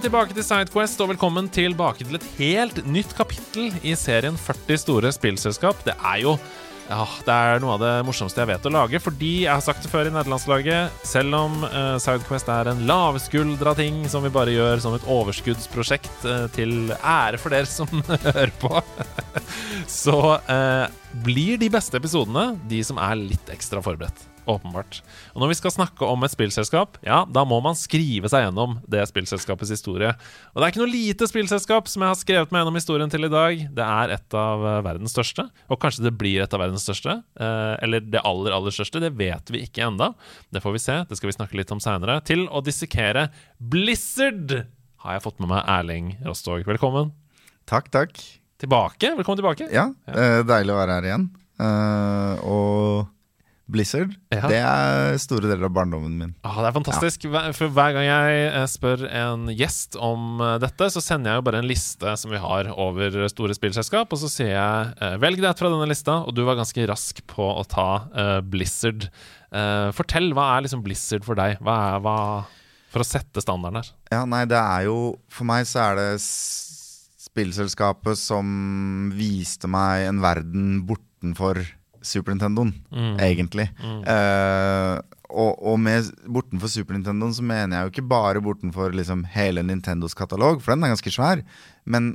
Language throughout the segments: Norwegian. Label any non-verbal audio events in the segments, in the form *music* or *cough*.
Velkommen tilbake til Sidequest, og velkommen tilbake til et helt nytt kapittel i serien 40 store spillselskap. Det er jo ja, det er noe av det morsomste jeg vet å lage, fordi jeg har sagt det før i nederlandslaget, selv om uh, Sidequest er en lavskuldra ting som vi bare gjør som et overskuddsprosjekt uh, til ære for dere som *laughs* hører på, *laughs* så uh, blir de beste episodene de som er litt ekstra forberedt. Åpenbart. Og når vi skal snakke om et spillselskap, ja, da må man skrive seg gjennom det spillselskapets historie. Og det er ikke noe lite spillselskap som jeg har skrevet meg gjennom historien til i dag. Det er et av eh, verdens største, og kanskje det blir et av verdens største. Eh, eller det aller, aller største. Det vet vi ikke enda. Det får vi se. Det skal vi snakke litt om seinere. Til å dissekere Blizzard har jeg fått med meg Erling Rostog. Velkommen. Takk, takk. Tilbake? Velkommen tilbake. Ja, eh, deilig å være her igjen. Eh, og Blizzard, Ja. det er store deler av barndommen min. Ah, det er fantastisk. Ja. For hver gang jeg eh, spør en gjest om eh, dette, så sender jeg jo bare en liste som vi har over store spillselskap, og så sier jeg eh, velg det ut fra denne lista, og du var ganske rask på å ta uh, Blizzard. Uh, fortell, hva er liksom Blizzard for deg? Hva er, hva, for å sette standarden her. Ja, nei, det er jo For meg så er det spillselskapet som viste meg en verden bortenfor Super Nintendoen, egentlig. Eh, og, og med bortenfor Super Nintendoen så mener jeg jo ikke bare bortenfor liksom hele Nintendos katalog, for den er ganske svær. Men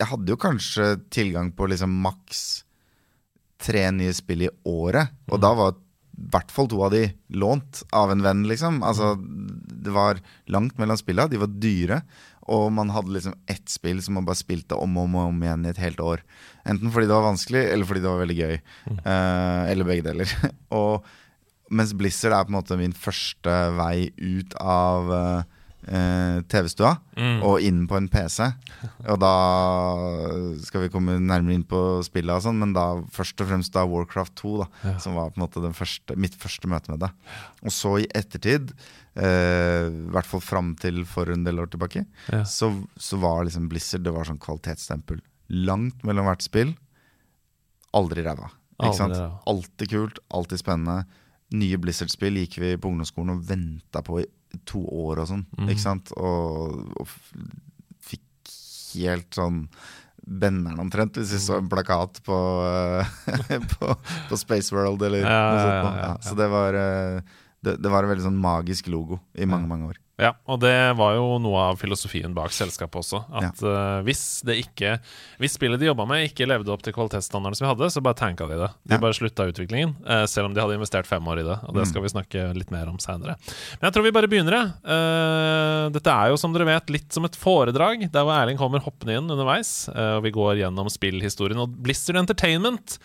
jeg hadde jo kanskje tilgang på liksom maks tre nye spill i året. Og da var i hvert fall to av de lånt av en venn, liksom. Altså, det var langt mellom spilla, de var dyre. Og man hadde liksom ett spill som man bare spilte om og om, og om igjen i et helt år. Enten fordi det var vanskelig, eller fordi det var veldig gøy. Uh, eller begge deler. *laughs* og mens Blizzard er på en måte min første vei ut av uh, eh, TV-stua og inn på en PC. *laughs* Og da skal vi komme nærmere inn på spillet og sånn, men da først og fremst da Warcraft 2, da, som var på en måte den første, mitt første møte med det. Og så i ettertid, i hvert fall fram til for en del år tilbake, Ja. så, så var liksom Blizzard det var sånn kvalitetsstempel. Langt mellom hvert spill. Aldri ræva. Alltid kult, alltid spennende. Nye Blizzard-spill gikk vi på ungdomsskolen og venta på i to år og sånn. Mm. Ikke sant? Og, og fikk helt sånn Benneren omtrent, hvis vi så en plakat på, eh, *laughs* på, på Space World eller Ja, noe sånt. ja, ja. Så det var, eh, det, det var en veldig sånn magisk logo i mange, mange år. Ja, og det var jo noe av filosofien bak selskapet også. At eh, hvis det ikke Hvis spillet de jobba med, ikke levde opp til kvalitetsstandarden som vi hadde, så bare tanka de det. De Ja. bare slutta utviklingen, uh, selv om de hadde investert fem år i det. Og det skal vi snakke litt mer om seinere. Men jeg tror vi bare begynner, jeg. Uh, dette er jo, som dere vet, litt som et foredrag, der hvor Erling kommer hoppende inn underveis, og vi går gjennom spillhistorien. Og Blizzard Entertainment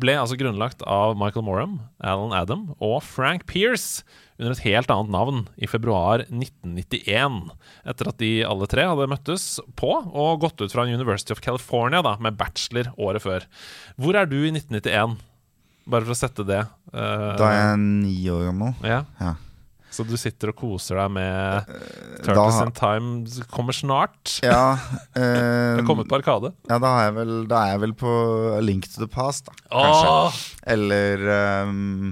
ble altså grunnlagt av Michael Morham, Alan Adam og Frank Pierce under et helt annet navn i februar 1991. Etter at de alle tre hadde møttes på og gått ut fra University of California da, med bachelor året før. Hvor er du i 1991? Bare for å sette det. uh, Da er jeg ni år gammel. ja. Ja. Så du sitter og koser deg med Da, Turtles in Time kommer snart. ja, *laughs* Det eh, er kommet på Arkade. ja, da, er jeg vel, da er jeg vel på Link to the Past, da. Kanskje. Åh! Eller ehm,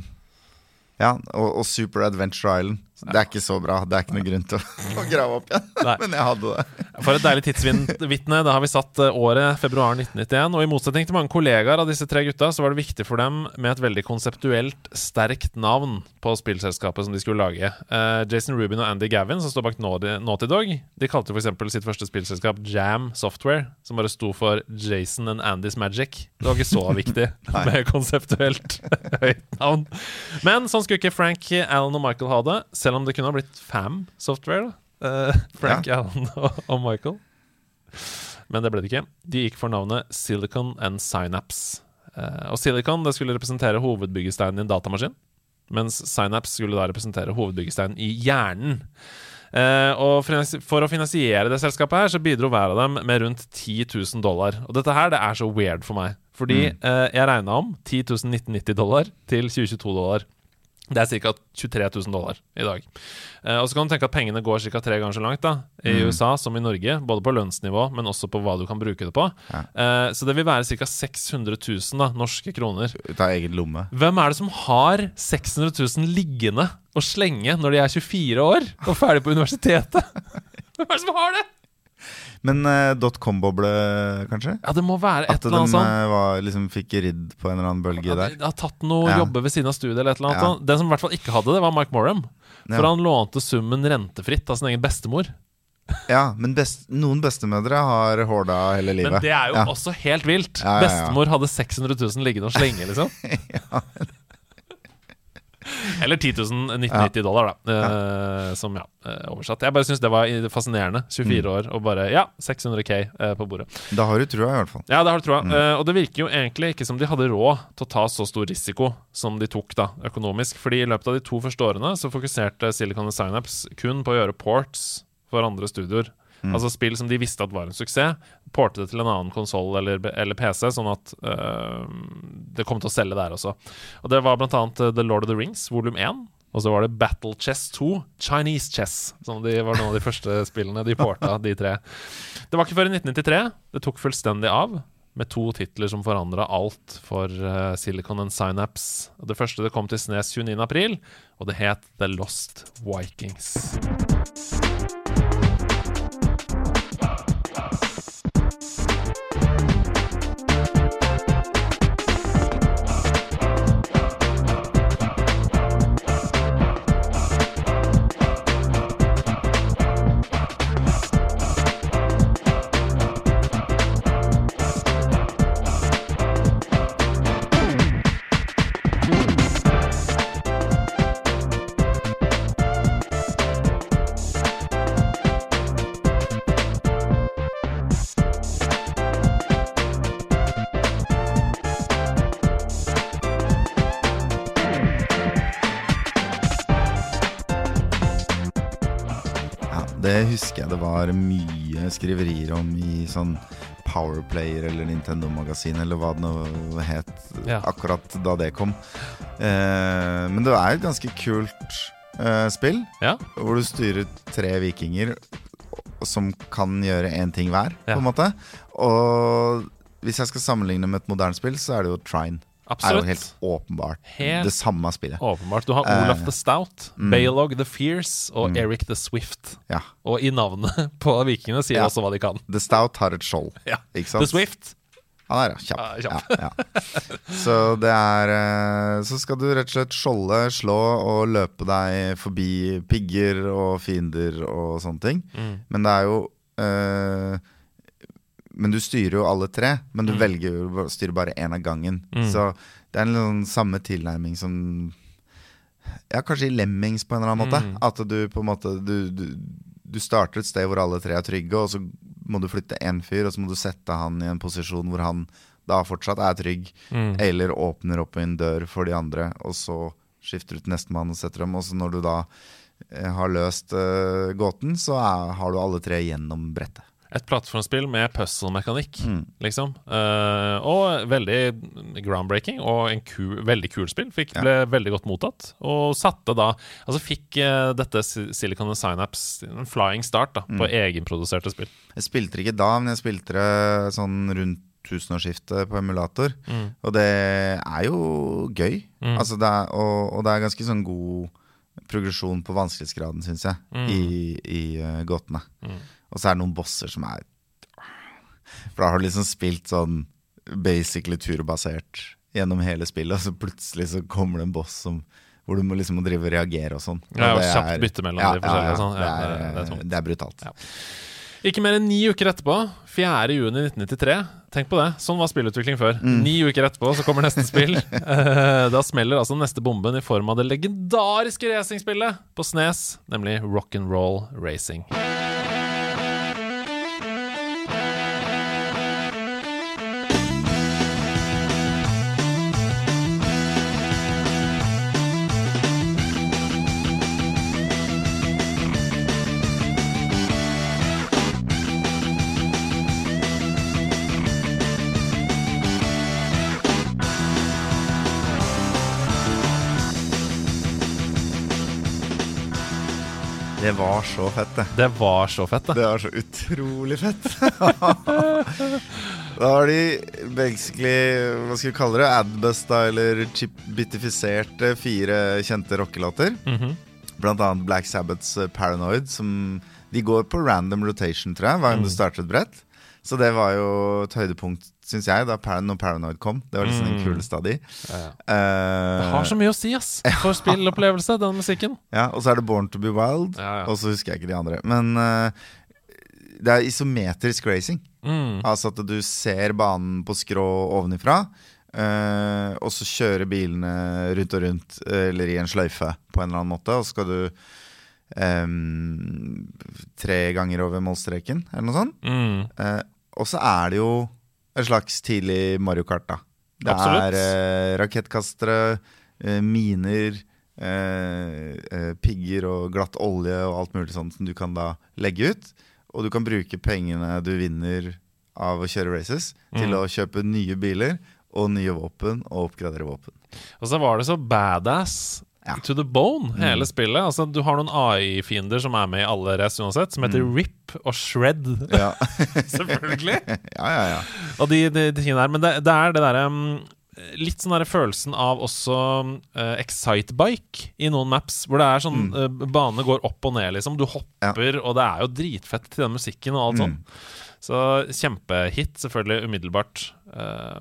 Ja, og, og Super Adventure Island. Det er ikke så bra. Det er ikke noe grunn til *laughs* å, grave opp igjen. Nei. *laughs* Men jeg hadde det. For et deilig tidsvitne. Da har vi satt eh, året februar 1991. Og i motsetning til mange kollegaer av disse tre gutta, så var det viktig for dem med et veldig konseptuelt sterkt navn på spillselskapet som de skulle lage. Eh, Jason Rubin og Andy Gavin, som står bak Naughty Dog, de kalte f.eks. sitt første spillselskap Jam Software, som bare sto for Jason and Andys Magic. Det var ikke så *laughs* viktig med konseptuelt høyt navn. Men sånn skulle ikke Frank, Alan og Michael ha det, selv om det kunne ha blitt Fam Software. Eh, *laughs* Frank, Allen og, og Michael. Men det ble det ikke. De gikk for navnet Silicon and Synapse. Uh, og Silicon det skulle representere hovedbyggesteinen i en datamaskin, mens Synapse skulle da representere hovedbyggesteinen i hjernen. Uh, og for å finansiere det selskapet her, så bidro hver av dem med rundt 10 000 dollar. Og dette her, det er så weird for meg. Fordi eh, jeg regna om 10 1990 dollar til 2022 dollar. Det er ca. 23 000 dollar i dag. Eh, og så kan du tenke at pengene går ca. tre ganger så langt da i USA som i Norge. Både på lønnsnivå, men også på hva du kan bruke det på. Ja. Eh, så det vil være ca. 600 000 da, norske kroner. Ut av egen lomme. Hvem er det som har 600 000 liggende og slenge når de er 24 år og ferdig på universitetet? *laughs* Hvem er det som har det? Men uh, .com-boble, kanskje? Ja, det må være et At eller annet sånt. eh, var, liksom fikk ridd på en eller annen bølge Ja, der? de har tatt noe Ja. jobber ved siden av studiet eller et eller annet. Ja. Den som i hvert fall ikke hadde det, var Mike Morham. For han lånte summen rentefritt av sin egen bestemor. Ja, men best, noen bestemødre har horda hele livet. Men det er jo ja. også helt vilt. Ja, ja, ja. Bestemor hadde 600 000 liggende og slenge, liksom. *laughs* Eller 10 000 1990 dollar, da. Eh, som, ja, eh, oversatt. Jeg bare syns det var fascinerende. 24 Mm. år og bare Ja, 600 K eh, på bordet. Da har du trua, i hvert fall. Ja, det har du trua. Mm. Eh, og det virker jo egentlig ikke som de hadde råd til å ta så stor risiko som de tok da, økonomisk. Fordi i løpet av de to første årene så fokuserte Silicon Synapse kun på å gjøre ports for andre studioer. Mm. Altså spill som de visste at var en suksess. Porte det til en annen konsoll eller, eller PC, sånn at uh, det kom til å selge der også. Og det var annet eh, The Lord of the Rings, volum 1. Og så var det Battle Chess 2, Chinese Chess, som de var noen av de første *laughs* spillene de porta, de tre. Det var ikke før i 1993 det tok fullstendig av, med to titler som forandra alt for uh, Silicon and Synapse. Og Det første det kom til Snes 29. april, og det het The Lost Vikings. Det var mye skriverier om i sånn Powerplayer eller Nintendo Magasin eller hva det nå het Ja. akkurat da det kom. Eh, men det er et ganske kult eh, spill, Ja, hvor du styrer tre vikinger som kan gjøre én ting hver, Ja. på en måte. Og hvis jeg skal sammenligne med et moderne spill, så er det jo Trine. Er jo helt åpenbart Helt det samme spillet. Åpenbart. Du har Olaf uh, the Stout, mm. Baylog the Fierce og Mm. Eric the Swift. Ja. Og i navnet *laughs* på vikingene sier Ja. også hva de kan. The Stout har et skjold, Ja. ikke sant? The Swift. Han er kjapp. Ja, kjapp. Ja, ja. Så det er eh, Så skal du rett og slett skjolde, slå og løpe deg forbi pigger og fiender og sånne ting. Mm. Men det er jo eh, Men du styrer jo alle tre, men du Mm. velger å styre bare én av gangen. Mm. Så det er en sånn samme tilnærming som Ja, kanskje i Lemmings på en eller annen måte. Mm. At du på en måte du, du, du starter et sted hvor alle tre er trygge, og så må du flytte én fyr, og så må du sette han i en posisjon hvor han da fortsatt er trygg, Mm. eller åpner opp en dør for de andre, og så skifter du til nestemann og setter dem. Og så når du da eh, har løst uh, gåten, så er, har du alle tre gjennom brettet. Et plattformspill med puzzle-mekanikk, Mm. liksom. Uh, og veldig groundbreaking, og en ku, veldig kul spill. Fikk, Ja. ble veldig godt mottatt. Og satte da Altså fikk uh, dette Silicon Synapse en flying start da Mm. på egenproduserte spill. Jeg spilte det ikke da, men jeg spilte det sånn rundt tusenårsskiftet på emulator. Mm. Og det er jo gøy. Mm. Altså det er, og, og det er ganske sånn god progresjon på vanskelighetsgraden, syns jeg, Mm. i, i uh, gåtene. Mm. Og så er det noen bosser som er For da har du liksom spilt sånn basically turbasert gjennom hele spillet, og så plutselig så kommer det en boss som hvor du må liksom må drive og reagere og sånn. Ja, og det kjapt er- bytte mellom de forskjellige Ja, sånn. Det, Ja, det er- det er det er brutalt. Ja. Ikke mer enn ni uker etterpå, 4. juni 1993 Tenk på det, sånn var spillutvikling før. Mm. Ni uker etterpå så kommer neste spill. *laughs* Eh, da smeller altså neste bomben i form av det legendariske racingspillet på Snes, nemlig Rock'n'Roll Racing. Var så fett, det. Det var så fett, det. Det var så utrolig fett. *laughs* da har de basically, hva skal vi kalle det, adbusta eller chip-bitifisert fire kjente rockelåter. Mhm. Blant annet Black Sabbaths eh, Paranoid, som de går på random rotation, tror jeg, hver gang du starter et brett. Så det var jo et høydepunkt, syns jeg, da Par når Paranoid kom. Det var liksom den kuleste av de. Ja, ja. Uh, Det har så mye å si, ass, *laughs* for spillopplevelse, den musikken. ja, og så er det Born to be Wild, Ja, ja. og så husker jeg ikke de andre. Men uh, det er isometrisk racing. Mm. Altså at du ser banen på skrå ovenifra, Uh, og så kjører bilene rundt og rundt, eller i en sløyfe på en eller annen måte, og så skal du um, tre ganger over målstreken, eller noe sånt. Mm. Eh, og så er det jo et slags tidlig Mario Kart, da. Det Absolutt. er eh, rakettkastere, eh, miner, eh, pigger og glatt olje og alt mulig sånt som du kan da legge ut. Og du kan bruke pengene du vinner av å kjøre races, til Mm. å kjøpe nye biler og nye våpen og oppgradere våpen. Og så var det så badass Ja. to the bone, hele spillet. Altså, du har noen AI-fiender som er med i alle race uansett, som heter RIP og Shred. Ja, *laughs* Selvfølgelig. *laughs* ja, ja. ja. Og de, de, de tingene der. Men det, det er det derre um, Litt sånn der følelsen av også uh, Excitebike i noen maps, hvor det er sånn uh, Bane går opp og ned, liksom. Du hopper, og det er jo dritfett til den musikken og alt sånn. Så kjempehit, selvfølgelig, umiddelbart. Uh,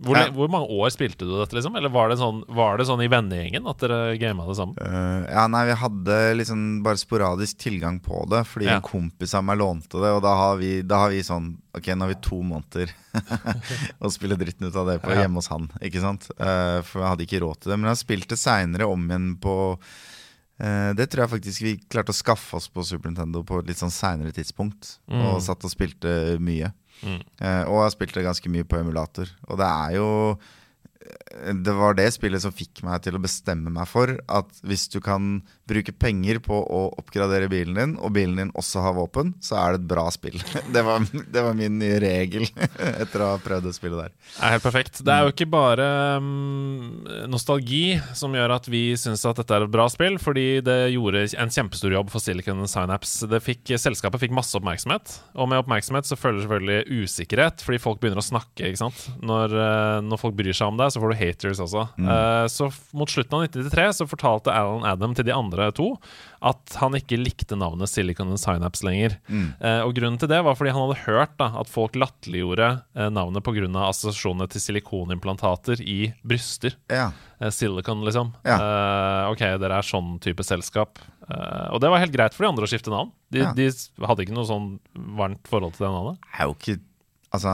hvor, Ja. hvor mange år spilte du dette, liksom? Eller var det sånn, var det sånn i vennegjengen at dere gama det sammen? Uh, ja, nei, vi hadde liksom bare sporadisk tilgang på det, fordi Ja. en kompis av meg lånte det, og da har vi, da har vi sånn Ok, nå har vi to måneder *laughs* å spille dritten ut av det på Ja. hjemme hos han, ikke sant? Uh, for jeg hadde ikke råd til det. Men jeg spilte seinere om igjen på eh, Det tror jeg faktisk vi klarte å skaffe oss på Super Nintendo på et litt sånn seinere tidspunkt, og satt og spilte mye. Eh, og jeg spilte ganske mye på emulator. Og det er jo eh, Det var det spillet som fikk meg til å bestemme meg for at hvis du kan bruke penger på å oppgradere bilen din, og bilen din også har våpen, så er det et bra spill. *laughs* Det var, det var min nye regel *laughs* etter å ha prøvd det spillet der. Det er helt perfekt. Det er jo ikke bare um, nostalgi som gjør at vi syns at dette er et bra spill, fordi det gjorde en kjempestor jobb for Silicon Synapse. Det fikk, selskapet fikk masse oppmerksomhet, og med oppmerksomhet så følger selvfølgelig usikkerhet, fordi folk begynner å snakke. ikke sant? Når, eh, når folk bryr seg om deg, så får du haters også. Eh, så mot slutten av 1993 så fortalte Alan Adam til de andre to at han ikke likte navnet Silicon Synapse lenger. Eh, og grunnen til det var fordi han hadde hørt da, at folk latterliggjorde eh, navnet pga. assosiasjonene til silikonimplantater i bryster. Ja. Eh, Silicon, liksom. Ja. Eh, ok, dere er sånn type selskap. Eh, og det var helt greit for de andre å skifte navn. De, Ja. de hadde ikke noe sånn varmt forhold til det navnet. Det er jo ikke Altså,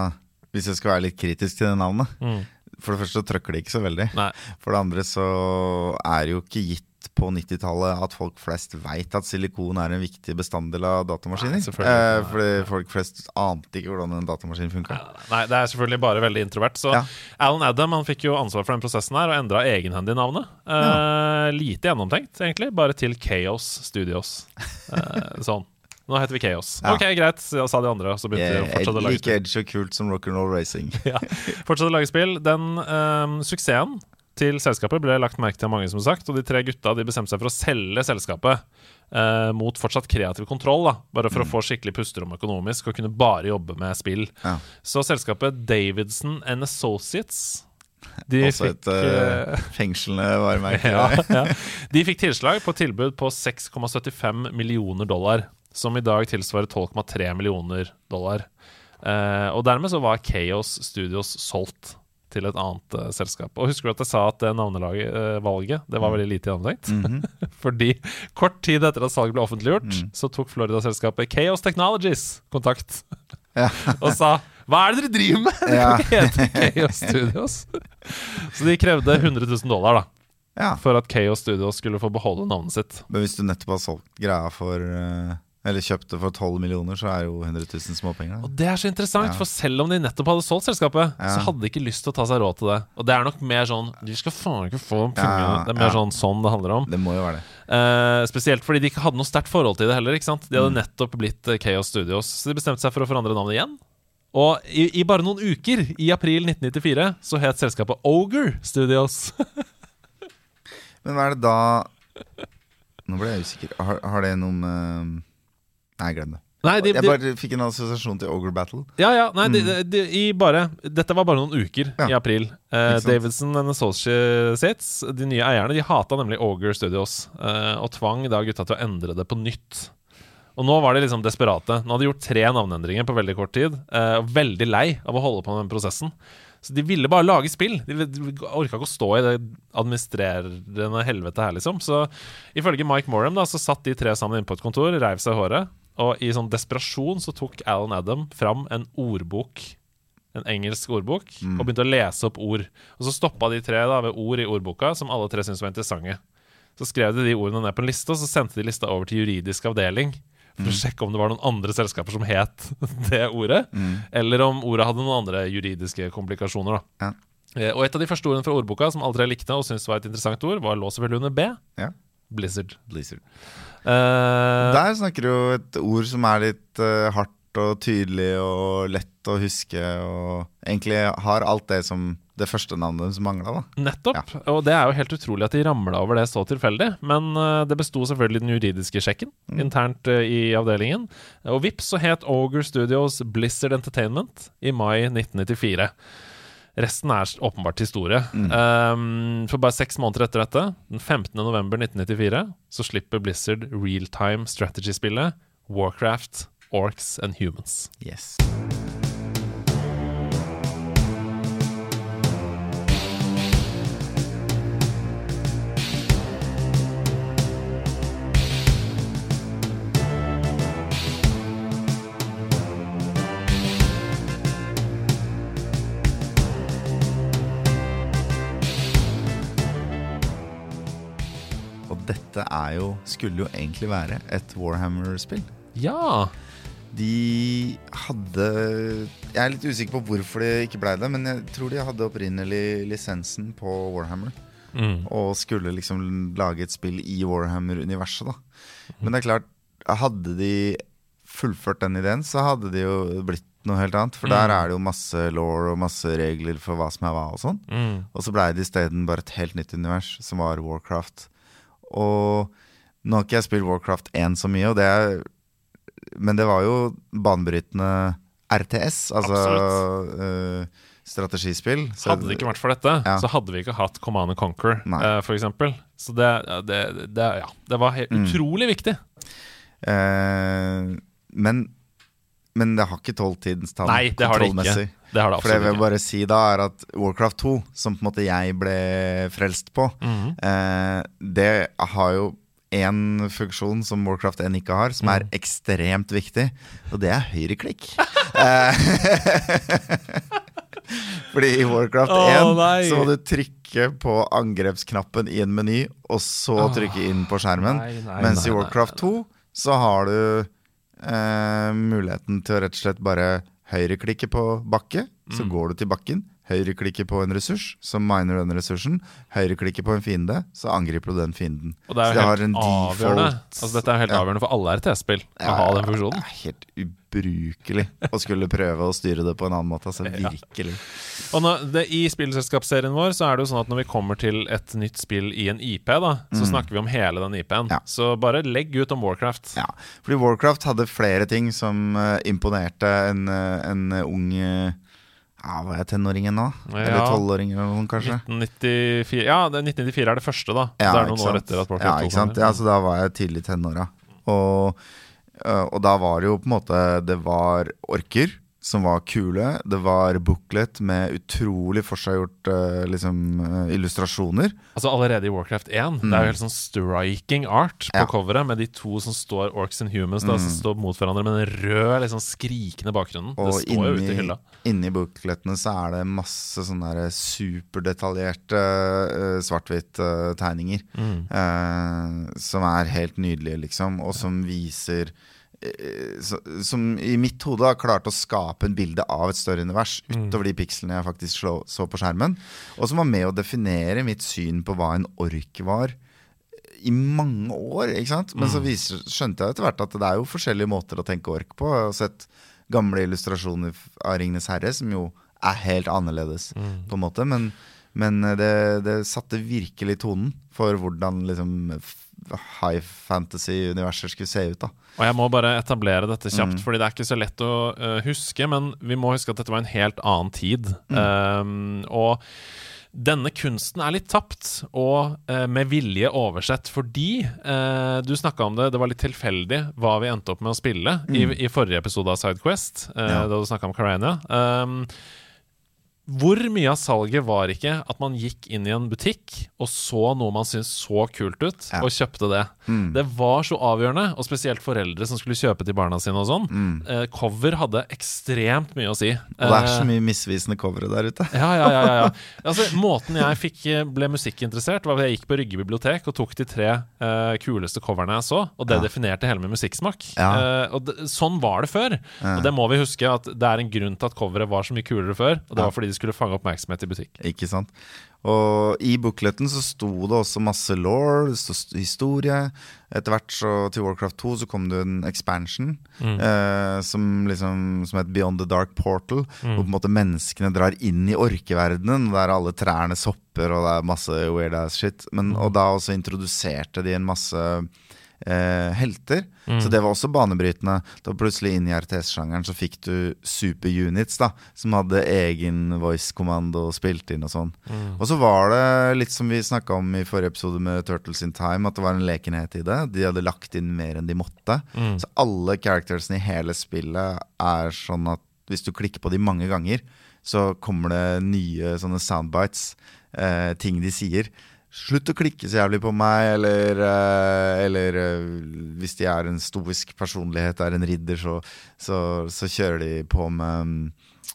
hvis jeg skal være litt kritisk til det navnet Mm. For det første så trøkker det ikke så veldig. Nei. For det andre så er det jo ikke gitt på 90-tallet at folk flest veit at silikon er en viktig bestanddel av datamaskiner. Nei, eh, fordi folk flest ante ikke hvordan en datamaskin funka. Nei, det er selvfølgelig bare veldig introvert. Så Ja. Alan Adam han fikk jo ansvar for den prosessen her og endra egenhendig navnet. Eh, Lite gjennomtenkt, egentlig. Bare til Chaos Studios. Eh, *laughs* sånn. Nå heter vi Chaos. Ja. Ok, greit, sa sa de andre. Så begynte de å fortsette å lage like spill. edge og kult som rock'n'roll racing. *laughs* ja. Fortsette å lage spill. Den um, suksessen til selskapet ble lagt merke til av mange, som sagt. Og de tre gutta de bestemte seg for å selge selskapet eh, mot fortsatt kreativ kontroll. da Bare for å få skikkelig pusterom økonomisk og kunne bare jobbe med spill. Ja. Så selskapet Davidson and Associates de Også fikk, et uh, eh, *laughs* fengslende varemerke. ja, ja. De fikk tilslag på tilbud på 6,75 millioner dollar, som i dag tilsvarer 12,3 millioner dollar. Eh, og dermed så var Chaos Studios solgt til et annet uh, selskap. Og husker du at jeg sa at det navnevalget det var veldig lite gjennomtenkt? Mhm. *laughs* Fordi kort tid etter at salget ble offentliggjort, Mm. så tok Florida-selskapet Chaos Technologies kontakt Ja. *laughs* og sa Hva er det dere driver med? *laughs* Det kan ikke hete Chaos Studios. Så de krevde 100 000 dollar da Ja. for at Chaos Studios skulle få beholde navnet sitt. Men hvis du nettopp har solgt greia for eh, Eller kjøpte for 12 millioner, så er jo 100 000 småpenger. Og det er så interessant, Ja. for selv om de nettopp hadde solgt selskapet, Ja. så hadde de ikke lyst til å ta seg råd til det. Og det er nok mer sånn De skal faen ikke få pengene. Det er mer sånn sånn det handler om. Det må jo være det. Eh, spesielt fordi de ikke hadde noe sterkt forhold til det heller. ikke sant? De hadde Mm. nettopp blitt eh, Chaos Studios, så de bestemte seg for å forandre navnet igjen. Og i, i bare noen uker, i april 1994, så het selskapet Ogre Studios. *laughs* Men hva er det da Nå ble jeg usikker. Har, har det noe med Nei, glem det. Nei, de, Jeg bare fikk en assosiasjon til Ogre Battle. ja, ja, nei, de, de, i bare Dette var bare noen uker Ja. i april. Eh, Davidson and Associates, de nye eierne, de hata nemlig Ogre Studios eh, og tvang da gutta til å endre det på nytt. Og nå var de liksom desperate. Nå hadde de gjort tre navneendringer på veldig kort tid. eh, og veldig lei av å holde på med den prosessen. Så de ville bare lage spill. De, de orka ikke å stå i det administrerende helvetet her, liksom. Så ifølge Mike Morham da, så satt de tre sammen inne på et kontor, reiv seg i håret, og i sånn desperasjon så tok Alan Adam fram en ordbok, en engelsk ordbok, og begynte å lese opp ord. Og så stoppa de tre da ved ord i ordboka som alle tre syntes var interessante. Så skrev de de ordene ned på en liste, og så sendte de lista over til juridisk avdeling. For å sjekke om det var noen andre selskaper som het *laughs* det ordet. Eller om ordet hadde noen andre juridiske komplikasjoner. da Ja. Eh, Og et av de første ordene fra ordboka som alle tre likte og syntes var et interessant ord, var lå selvfølgelig under B. Ja. Blizzard. Blizzard. Uh, Der snakker du jo et ord som er litt uh, hardt og tydelig og lett å huske, og egentlig har alt det som det første navnet som mangla, Nettopp. Nettopp. Og det er jo helt utrolig at de ramla over det så tilfeldig. Men uh, det besto selvfølgelig den juridiske sjekken internt uh, i avdelingen. Og vips så het Ogre Studios Blizzard Entertainment i mai 1994. Resten er åpenbart historie. Um, for bare seks måneder etter dette, den 15. november 1994, så slipper Blizzard realtime strategy-spillet Warcraft, Orcs and Humans. Yes. Dette er jo, skulle jo egentlig være et Warhammer-spill. Ja! De hadde Jeg er litt usikker på hvorfor det ikke blei det, men jeg tror de hadde opprinnelig lisensen på Warhammer. Mm. Og skulle liksom lage et spill i Warhammer-universet, da. Men det er klart, hadde de fullført den ideen, så hadde det jo blitt noe helt annet. For der er det jo masse law og masse regler for hva som er hva og sånn. Mm. Og så blei det isteden bare et helt nytt univers, som var Warcraft. Og nå har ikke jeg spilt Warcraft 1 så mye, det er, men det var jo banebrytende RTS, altså uh, strategispill. Så- Hadde det ikke vært for dette, Ja. så hadde vi ikke hatt Command and Conquer, uh, f.eks. for eksempel. Så det, det, det, ja, det var helt Mm. utrolig viktig. Uh, men, men det har ikke tolv tidens tann Nei, det har det ikke. Det har det For det jeg vil bare si da, er at Warcraft 2, som på en måte jeg ble frelst på, Mhm. eh, det har jo én funksjon som Warcraft 1 ikke har, som Mm. er ekstremt viktig, og det er høyreklikk. *laughs* Eh, *laughs* Fordi i Warcraft 1 oh, så må du trykke på angrepsknappen i en meny, og så trykke inn på skjermen. Nei, nei, Mens nei, i. Warcraft 2 så har du muligheten til å rett og slett bare høyreklikke på bakke, så Mm. går du til bakken. Høyreklikke på en ressurs, så miner du den ressursen. Høyreklikker på en fiende, så angriper du den fienden. Og det er så jo helt en avgjørende. Altså, dette er helt Ja. avgjørende for alle RTS-spill å ha den funksjonen. Det er helt ubrukelig å skulle prøve å styre det på en annen måte. Altså, *laughs* Ja. virkelig. Og når det, I spillselskapsserien vår så er det jo sånn at når vi kommer til et nytt spill i en IP, da, så snakker vi om hele den IP-en. Mm. Ja. Så bare legg ut om Warcraft. Ja, fordi Warcraft hadde flere ting som uh, imponerte en, uh, en ung eh, Ja, var jeg tenåringen nå? Eller Ja. tolvåringen eller noe, kanskje? 1994, ja, 1994 er det første, da. Ja, det er noen år etter at ja, Warcraft 2 ikke sant? Ja, så da var jeg tidlig i tenåra. Og, øh, og da var det jo på en måte Det var orker som var kule. Det var booklet med utrolig forseggjort uh, liksom, uh, illustrasjoner. Altså Allerede i Warcraft 1 Det er jo helt sånn striking art på Mm. Ja. Mm. coveret, med de to som står Orcs and Humans, da, som står mot hverandre med den røde, liksom skrikende bakgrunnen. Og det står jo ute i inni, hylla. inni bookletene så er det masse sånne superdetaljerte uh, svart-hvitt-tegninger. Mm. eh, som er helt nydelige, liksom, og som viser eh, Som i mitt hode har klart å skape en bilde av et større univers Mm. utover de pikslene jeg faktisk så på skjermen. Og som var med å definere mitt syn på hva en ork var i mange år. Men Mm. så viser, skjønte jeg etter hvert at det er jo forskjellige måter å tenke ork på. Jeg har sett gamle illustrasjoner av Ringenes herre som jo er helt annerledes, Mm. på en måte. Men, Men eh, det, det satte virkelig tonen for hvordan liksom high fantasy-universer skulle se ut. da Og jeg må bare etablere dette Mm. kjapt, fordi det er ikke så lett å uh, huske. Men vi må huske at dette var en helt annen tid. Mm. Um, og denne kunsten er litt tapt, og uh, med vilje oversett, fordi uh, du snakka om det, det var litt tilfeldig hva vi endte opp med å spille i, i forrige episode av Sidequest, Mm. Ja. da du snakka om Karania. Um, hvor mye av salget var ikke at man gikk inn i en butikk og så noe man syntes så kult ut, Ja. og kjøpte det? Mm. Det var så avgjørende, og spesielt foreldre som skulle kjøpe til barna sine og sånn. Eh, cover hadde ekstremt mye å si. Mm. Og det er Eh, så mye misvisende covere der ute. ja, ja, ja, ja, ja. *laughs* Altså, måten jeg fikk, eh, ble musikkinteressert, var at jeg gikk på Rygge bibliotek og tok de tre eh, kuleste coverne jeg så, og det Ja. definerte hele min musikksmak. Ja. Eh, og det, sånn var det før. Og det må vi huske, at det er en grunn til at coveret var så mye kulere før, og det var fordi de skulle fange oppmerksomhet i butikk. Ikke sant? Og i bookleten så sto det også masse law, historie. Etter hvert så til Warcraft 2 så kom det en expansion eh, som liksom som het Beyond the Dark Portal. Hvor på en måte menneskene drar inn i orkeverdenen, der alle trærne sopper og det er masse weird ass shit. Men, Og da også introduserte de en masse eh, helter. Så det var også banebrytende. Da plutselig inn i RTS-sjangeren så fikk du super-units da som hadde egen voice-kommando spilt inn og sånn. Og så var det litt som vi snakka om i forrige episode med Turtles in Time, at det var en lekenhet i det. De hadde lagt inn mer enn de måtte. Så alle charactersene i hele spillet er sånn at hvis du klikker på de mange ganger, så kommer det nye sånne soundbites, eh, ting de sier. Slutt å klikke så jævlig på meg, eller, eh, eller eh, hvis de er en stoisk personlighet, er en ridder, så, så, så kjører de på med mm,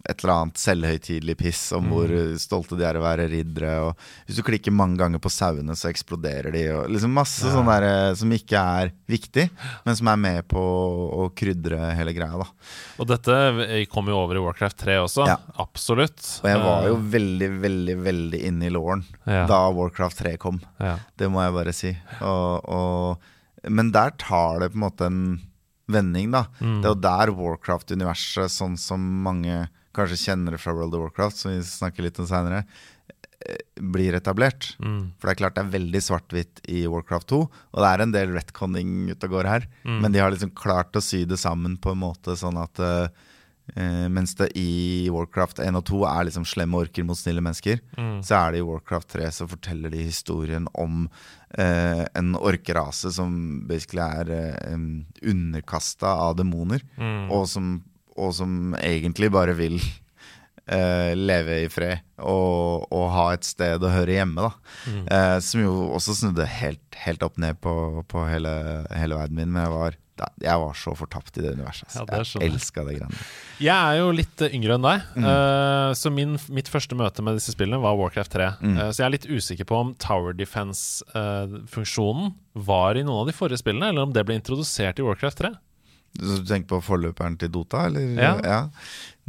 et eller annet selvhøytidelig piss om hvor eh, stolte de er å være riddere. Og hvis du klikker mange ganger på sauene, så eksploderer de. Og liksom masse sånn der eh, som ikke er viktig, men som er med på å krydre hele greia. da Og dette kom jo over i Warcraft 3 også. Ja. Absolutt. Og jeg var jo Eh, veldig, veldig veldig inne i låren Ja. da Warcraft 3 kom. ja. Det må jeg bare si. Og, og, men der tar det på en måte en vending, da. Mm. Det er jo der Warcraft-universet, sånn som mange kanskje kjenner det fra World of Warcraft, som vi snakker litt om seinere, blir etablert. Mm. For det er klart det er veldig svart-hvitt i Warcraft 2, og det er en del retconning ute og går her. Mm. Men de har liksom klart å sy det sammen på en måte sånn at eh, eh, mens det i Warcraft 1 og 2 er liksom slemme orker mot snille mennesker, Mm. så er det i Warcraft 3 så forteller de historien om uh, en orkerase som basically er eh, underkasta av demoner, Mm. og, som, og som egentlig bare vil uh, leve i fred og, og ha et sted å høre hjemme. Da. Mm. Uh, som jo også snudde helt, helt opp ned på, på hele, hele verden min. Men jeg var, jeg var så fortapt i det universet. Altså. Ja, det jeg. elska det greiene. Jeg er jo litt eh, yngre enn deg, Mm. uh, så min, mitt første møte med disse spillene var Warcraft 3. Mm. Så jeg er litt usikker på om Tower Defense-funksjonen var i noen av de forrige spillene, eller om det ble introdusert i Warcraft 3. Så Du tenker på forløperen til Dota, eller? Ja.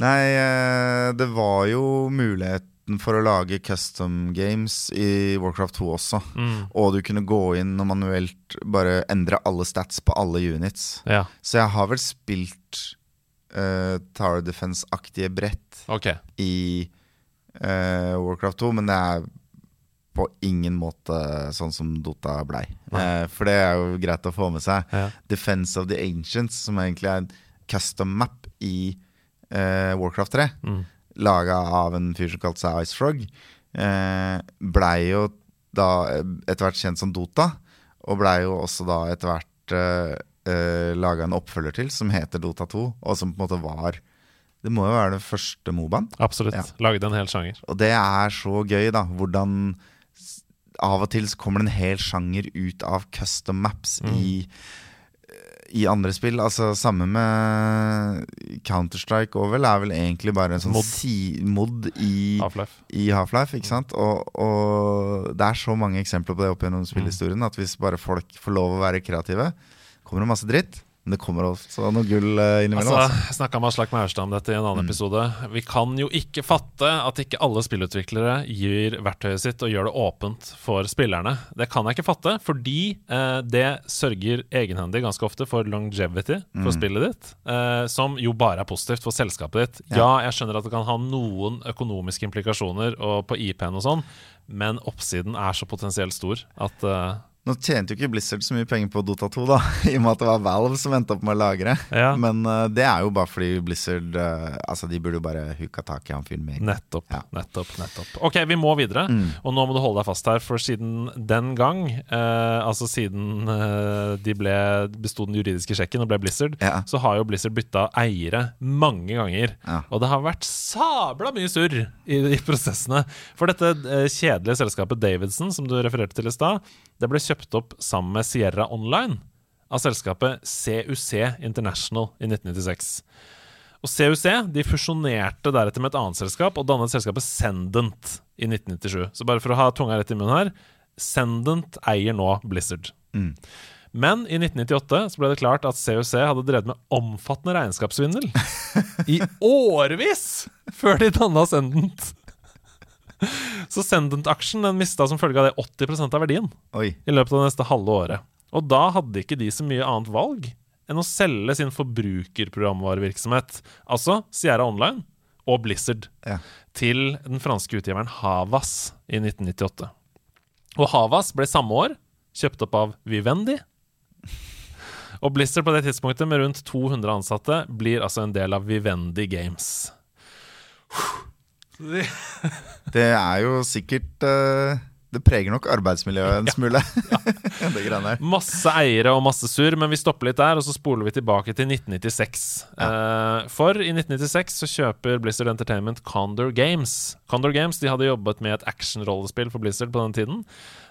Nei, eh, det var jo muligheten for å lage custom games i Warcraft 2 også. Mm. Og du kunne gå inn og manuelt bare endre alle stats på alle units. Ja, Så jeg har vel spilt uh, Tower Defense-aktige brett okay. i uh, Warcraft 2, men det er på ingen måte sånn som Dota blei. Eh, for det er jo greit å få med seg. Ja. Defense of the Ancients, som egentlig er en custom map i eh, Warcraft 3, Mm. laga av en fyr som kalte seg Ice Frog, eh, blei jo da eh, etter hvert kjent som Dota, og blei jo også da etter hvert eh, eh, laga en oppfølger til som heter Dota 2, og som på en måte var Det må jo være det første Mobaen. Absolutt. Ja. Lagde en hel sjanger. Og det er så gøy, da. Hvordan av og til så kommer det en hel sjanger ut av custom maps i, i andre spill. Altså Samme med Counter-Strike òg, vel. Er vel egentlig bare en sånn Mod. si, mod i Half-Life. Half-Life, ikke sant? Og, og det er så mange eksempler på det opp gjennom spillhistorien at hvis bare folk får lov å være kreative, kommer det masse dritt. Men det kommer også noe gull uh, innimellom. Altså, jeg snakka med Aslak Maurstad om dette i en annen mm. episode. Vi kan jo ikke fatte at ikke alle spillutviklere gir verktøyet sitt og gjør det åpent for spillerne. Det kan jeg ikke fatte, fordi eh, det sørger egenhendig ganske ofte for longevity for mm. spillet ditt, eh, som jo bare er positivt for selskapet ditt. Ja. ja, jeg skjønner at det kan ha noen økonomiske implikasjoner og på IP-en og sånn, men oppsiden er så potensielt stor at eh, nå tjente jo ikke Blizzard så mye penger på Dota 2, da, *laughs* i og med at det var Valve som endte opp med å lagre. Ja. Men uh, det er jo bare fordi Blizzard uh, Altså, de burde jo bare hooka tak i han fyren med Nettopp, ja. nettopp, nettopp. Ok, vi må videre, mm. og nå må du holde deg fast her, for siden den gang, uh, altså siden de ble besto den juridiske sjekken og ble Blizzard, ja. så har jo Blizzard bytta eiere mange ganger. Og det har vært sabla mye surr i, i prosessene. For dette kjedelige selskapet Davidson, som du refererte til i stad, det ble kjøpt opp sammen med Sierra Online av selskapet CUC International i 1996. Og CUC de fusjonerte deretter med et annet selskap og dannet selskapet Sendent i 1997. Så bare for å ha tunga rett i munnen her Sendent eier nå Blizzard. Mm. Men i 1998 så ble det klart at CUC hadde drevet med omfattende regnskapssvindel *laughs* i årevis før de danna Sendent. *laughs* Så Sendent-aksjen den mista som følge av det 80 av verdien Oi. i løpet av det neste halve året. Og da hadde ikke de så mye annet valg enn å selge sin forbrukerprogramvarevirksomhet, altså Sierra Online og Blizzard, ja. til den franske utgiveren Havas i 1998. Og Havas ble samme år kjøpt opp av Vivendi. Og Blizzard på det tidspunktet med rundt 200 ansatte blir altså en del av Vivendi Games. *laughs* det er jo sikkert uh, Det preger nok arbeidsmiljøet en smule. *laughs* Ja, *laughs* ja. Masse eiere og masse surr, men vi stopper litt der, og så spoler vi tilbake til 1996. Ja. Uh, for i 1996 så kjøper Blizzard Entertainment Condor Games. Condor Games de hadde jobbet med et actionrollespill for Blizzard på den tiden.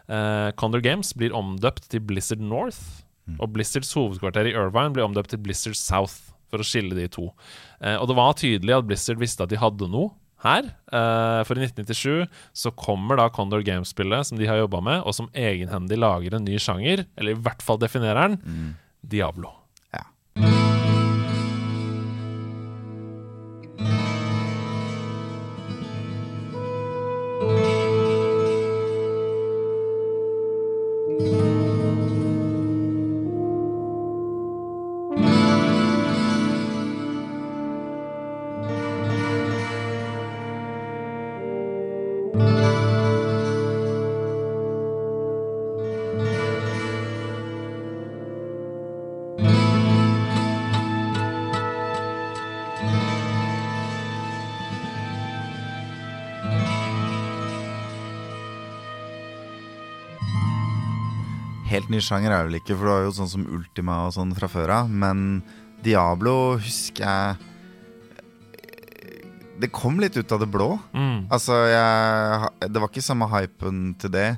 Uh, Condor Games blir omdøpt til Blizzard North. Mm. Og Blizzards hovedkvarter i Irvine blir omdøpt til Blizzard South, for å skille de to. Eh, og det var tydelig at Blizzard visste at de hadde noe her. Uh, for i 1997 så kommer da Condor Games-spillet som de har jobba med, og som egenhendig lager en ny sjanger, eller i hvert fall definerer den, mm. Diablo. Helt ny sjanger er det vel ikke, for du har jo sånn som Ultima og sånn fra før av. Men Diablo husker jeg Det kom litt ut av det blå. Mm. Altså, jeg, Det var ikke samme hypen til det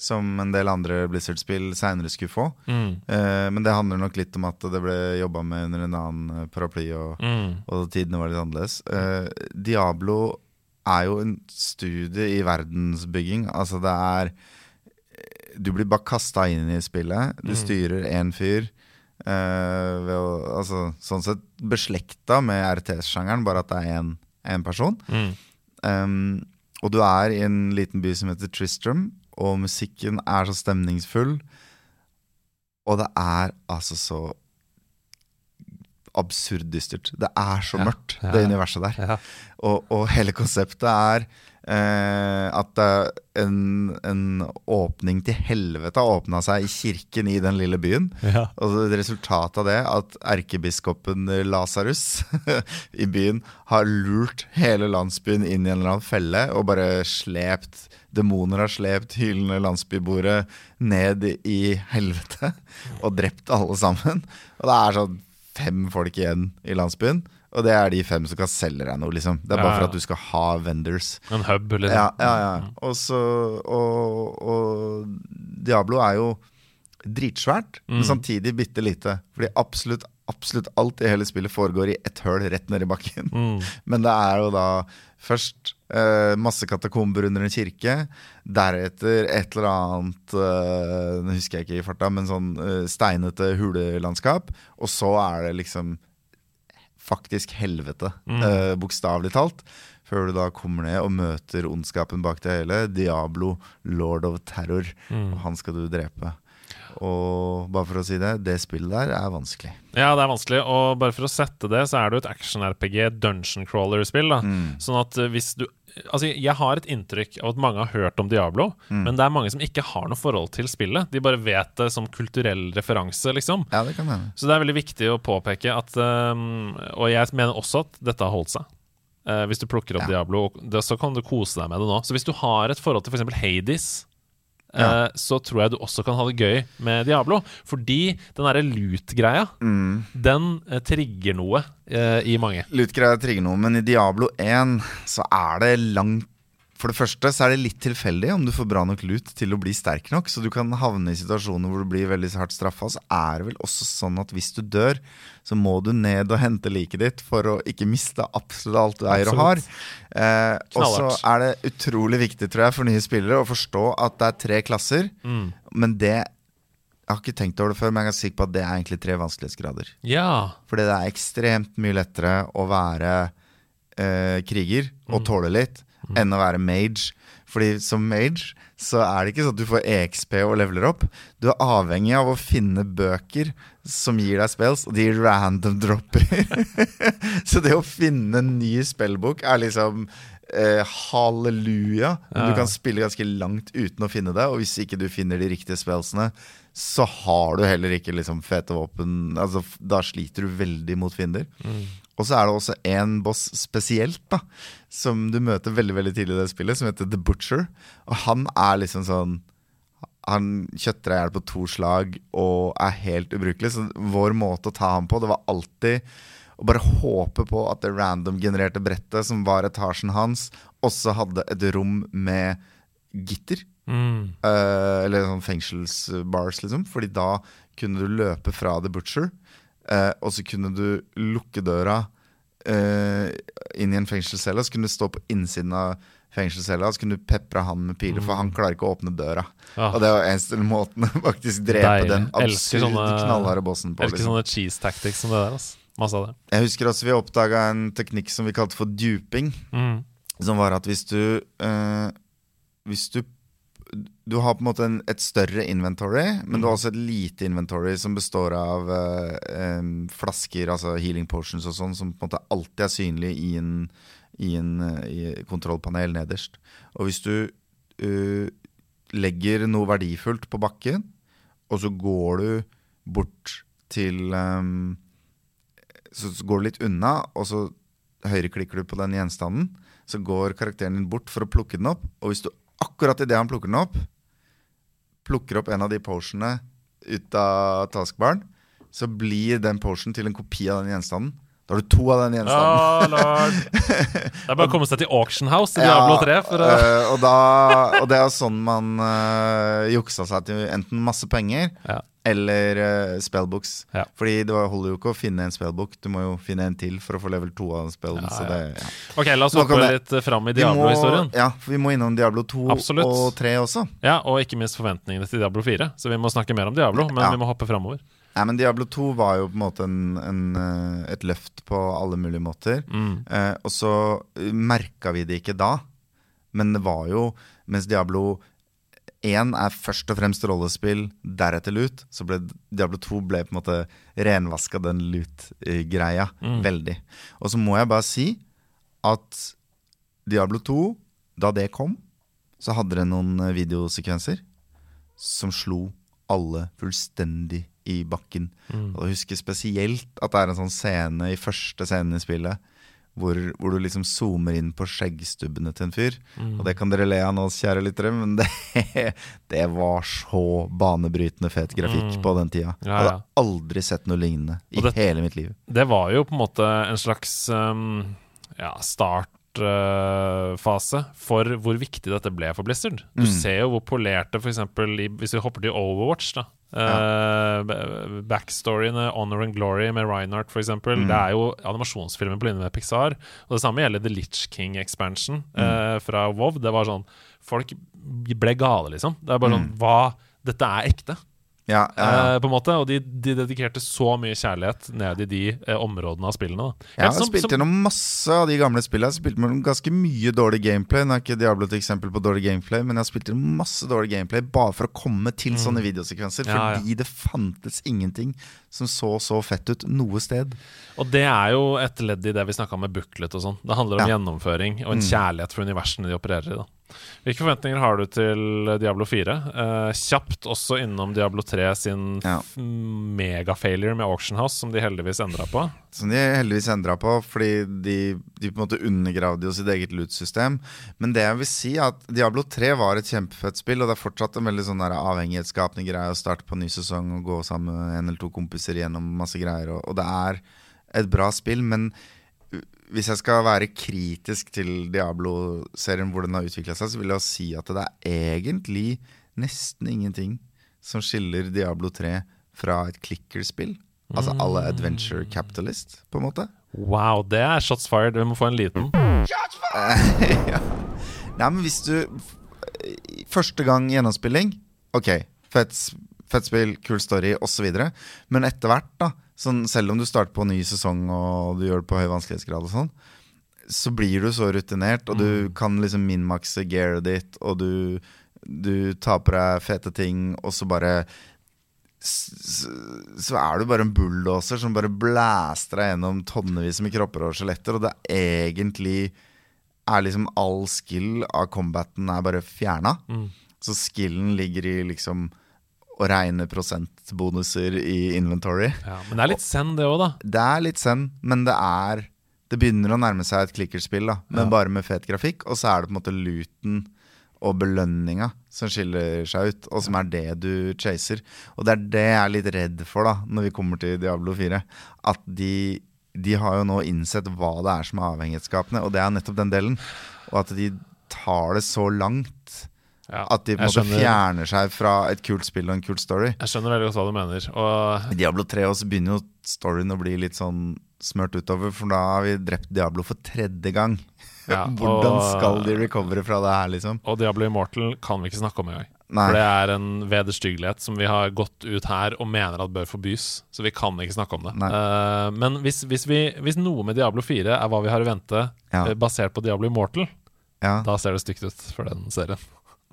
som en del andre Blizzard-spill seinere skulle få. Mm. Uh, men det handler nok litt om at det ble jobba med under en annen paraply, og, mm. og tidene var litt annerledes. Uh, Diablo er jo en studie i verdensbygging. Altså, det er du blir bare kasta inn i spillet. Du mm. styrer én fyr. Uh, å, altså, sånn sett beslekta med RTS-sjangeren, bare at det er én person. Mm. Um, og du er i en liten by som heter Tristram, og musikken er så stemningsfull. Og det er altså så absurd dystert. Det er så mørkt, ja, det universet der. Ja. Og, og, hele konseptet er at en, en, åpning til helvete har åpna seg i kirken i den lille byen. Ja. Og resultatet av det at erkebiskopen Lasarus *laughs* i byen har lurt hele landsbyen inn i en eller annen felle og bare slept Demoner har slept hylende landsbyboere ned i helvete og drept alle sammen. Og det er sånn fem folk igjen i landsbyen. Og det er de fem som kan selge deg noe, liksom. Det er bare for at du skal ha vendors. En hub, liksom. Ja, ja, ja. Mm. Og, så, og, Diablo er jo dritsvært, mm. men samtidig bitte lite. Fordi absolutt absolutt alt i hele spillet foregår i ett høl rett ned i bakken. Mm. *laughs* Men det er jo da først eh, masse katakomber under en kirke. Deretter et eller annet eh, Nå husker jeg ikke i farta, men sånn eh, steinete hulelandskap. Og så er det liksom faktisk helvete, Mm. eh, bokstavelig talt. Før du da kommer ned og møter ondskapen bak det hele. Diablo, lord of terror. Mm. Og han skal du drepe. Og bare for å si det, det spillet der er vanskelig. Ja, det er vanskelig. Og bare for å sette det, så er det jo et action-RPG, dungeon crawler-spill. Mm. Sånn at eh, hvis du Altså, jeg har et inntrykk av at mange har hørt om Diablo, Mm. men det er mange som ikke har noe forhold til spillet. De bare vet det som kulturell referanse, liksom. Ja, det kan være. Så det er veldig viktig å påpeke at um, Og jeg mener også at dette har holdt seg. Uh, hvis du plukker opp Ja. Diablo, det, så kan du kose deg med det nå. Så hvis du har et forhold til f.eks. Hades, Ja. eh, så tror jeg du også kan ha det gøy med Diablo. Fordi den derre lut-greia, Mm. den eh, trigger noe eh, i mange. Lut-greia trigger noe, men i Diablo 1 så er det langt For det første så er det litt tilfeldig om du får bra nok lut til å bli sterk nok. Så du kan havne i situasjoner hvor du blir veldig hardt straffa. Så er det vel også sånn at hvis du dør, så må du ned og hente liket ditt for å ikke miste absolutt alt du eier og har. Eh, og så er det utrolig viktig, tror jeg, for nye spillere å forstå at det er tre klasser. Mm. Men det Jeg har ikke tenkt over det før, men jeg er sikker på at det er egentlig tre vanskelighetsgrader. Ja. Fordi det er ekstremt mye lettere å være eh, kriger og tåle litt, enn å være mage. Fordi som mage så er det ikke sånn at du får EXP og leveler opp. Du er avhengig av å finne bøker som gir deg spells, og de random dropper. *laughs* så det å finne en ny spellbok er liksom eh, halleluja. Ja. Du kan spille ganske langt uten å finne det, og hvis ikke du finner de riktige spellsene, så har du heller ikke liksom fete våpen. Altså, da sliter du veldig mot fiender. Og så er det også en boss spesielt, da, som du møter veldig veldig tidlig i det spillet, som heter The Butcher. Og han er liksom sånn Han kjøtter deg i hjel på to slag og er helt ubrukelig. Så vår måte å ta ham på, det var alltid å bare håpe på at det random-genererte brettet, som var etasjen hans, også hadde et rom med gitter. Mm. Eh, eller sånn fengselsbars, liksom. Fordi da kunne du løpe fra The Butcher, eh, og så kunne du lukke døra eh, inn i en fengselscelle, så kunne du stå på innsiden av fengselscella, så kunne du pepre han med piler, for han klarer ikke å åpne døra. Ah. Og det var eneste måten å faktisk drepe Deilig. den Absurde absurd sånne- knallharde bossen på. Elsker Liksom. sånne cheese tactics som det der. Altså. Masse av det. Jeg husker også vi oppdaga en teknikk som vi kalte for duping. Mm. Som var at hvis du eh, Hvis du Du har på en måte en, et større inventory, men du har også et lite inventory som består av eh, flasker, altså healing potions og sånn, som på en måte alltid er synlig i en, i en eh, i kontrollpanel nederst. Og hvis du uh, legger noe verdifullt på bakken, og så går du bort til så, så går du litt unna, og så høyreklikker du på den gjenstanden. Så går karakteren din bort for å plukke den opp. Og hvis du akkurat idet han plukker den opp, plukker opp en av de potionene ut av taskbaren, så blir den potionen til en kopi av den gjenstanden. Da har du to av den gjenstanden. Oh. *laughs* Det er bare å komme seg til Auction House i Diablo 3. For eh, og, da, og det er sånn man uh, juksa seg til enten masse penger Ja. eller uh, spellbooks. Ja. Fordi det holder jo ikke å finne en spellbook, du må jo finne en til for å få level 2 av. Ja, Så ja. det. Ok, la oss hoppe litt fram i Diablo-historien. Ja, for vi må innom Diablo 2 Absolutt. og 3 også. Ja, Og ikke minst forventningene til Diablo 4. Så vi må snakke mer om Diablo, men vi må hoppe framover. Nei, men Diablo 2 var jo på en måte en, en, eh, et løft på alle mulige måter. Mm. Eh, og så merka vi det ikke da, men det var jo Mens Diablo 1 er først og fremst rollespill, deretter lut, så ble Diablo 2 ble på en måte renvaska den lut-greia Mm. veldig. Og så må jeg bare si at Diablo 2, da det kom, så hadde det noen eh, videosekvenser som slo alle fullstendig i bakken. Mm. Og jeg husker spesielt at det er en sånn scene i første scenen i spillet hvor, hvor du liksom zoomer inn på skjeggstubbene til en fyr. Og det kan dere le av nå, kjære lyttere, men det, *laughs* det var så banebrytende fet grafikk Mm. på den tida. Ja, Jeg hadde aldri sett noe lignende i det- hele mitt liv. Det var jo på en måte en slags um, ja, start oppstartfase for hvor viktig dette ble for Blizzard. Du Mm. ser jo hvor polerte, f.eks. hvis vi hopper til Overwatch, da. Uh, Backstoryene Honor and Glory med Reinhardt, f.eks. Mm. Det er jo animasjonsfilmer på linje med Pixar. Og det samme gjelder The Litch King Expansion Mm. uh, fra WoW. Det var sånn Folk ble gale, liksom. Det er bare Mm. sånn Hva? Dette er ekte. Ja, ja, ja. Eh, på en måte Og de, de dedikerte så mye kjærlighet ned i de eh, områdene av spillene. Da. Jeg har som- spilt gjennom masse av de gamle spillene. Jeg har spilt med ganske mye dårlig gameplay. Nå er ikke Diablo et eksempel på dårlig gameplay, men jeg har spilt gjennom masse dårlig gameplay bare for å komme til sånne videosekvenser. Mm. Ja, ja. Fordi det fantes ingenting som så så fett ut noe sted. Og det er jo et ledd i det vi snakka om med booklet og sånn. Det handler om Ja. gjennomføring og en Mm. kjærlighet for universene de opererer i. da Hvilke forventninger har du til Diablo 4? Eh, kjapt også innom Diablo 3 sin Ja. megafailure med Auction House, som de heldigvis endra på. Som de heldigvis endra på, fordi de, de på en måte undergravde jo sitt eget loot-system. Men det jeg vil si er at Diablo 3 var et kjempefett spill, og det er fortsatt en veldig sånn avhengighetsskapende greie å starte på en ny sesong og gå sammen med en eller to kompiser gjennom masse greier, og, og det er et bra spill, men hvis jeg skal være kritisk til Diablo-serien, hvor den har utvikla seg, så vil jeg si at det er egentlig nesten ingenting som skiller Diablo 3 fra et klikkerspill. Altså alle Adventure Capitalist, på en måte. Wow, det er shots fired. Vi må få en liten. Shots *laughs* ja. Nei, men hvis du Første gang gjennomspilling, ok, fett, fett spill, kul story osv. Men etter hvert, da, sånn, selv om du starter på en ny sesong og du gjør det på høy vanskelighetsgrad, og sånn så blir du så rutinert, og du kan liksom minmakse gearet ditt, og du, du tar på deg fete ting, og så bare så er du bare en bulldoser som bare blæster deg gjennom tonnevis med kropper og skjeletter, og det er egentlig er liksom all skill av combaten er bare fjerna. Så skillen ligger i liksom å regne prosentbonuser i inventory. Ja, men det er litt send, det òg, da. Det er litt send, men det er Det begynner å nærme seg et klikkerspill, da, men bare med fet grafikk. Og så er det på en måte luten og belønninga som skiller seg ut, og som er det du chaser. Og det er det jeg er litt redd for da når vi kommer til Diablo 4. At de, de har jo nå innsett hva det er som er avhengighetsskapende, og det er nettopp den delen. Og at de tar det så langt Ja, at de på en måte skjønner- fjerner seg fra et kult spill og en kul story. Jeg skjønner veldig godt hva du mener. Og Diablo 3 også begynner jo storyen å bli litt sånn smørt utover, for da har vi drept Diablo for tredje gang. Ja, *laughs* Hvordan og- skal de recovere fra det her, liksom? Og Diablo Immortal kan vi ikke snakke om engang. For det er en vederstyggelighet som vi har gått ut her og mener at bør forbys. Så vi kan ikke snakke om det. Eh, men hvis, hvis, vi, hvis noe med Diablo 4 er hva vi har i vente Ja. eh, basert på Diablo Immortal, Ja, da ser det stygt ut for den serien.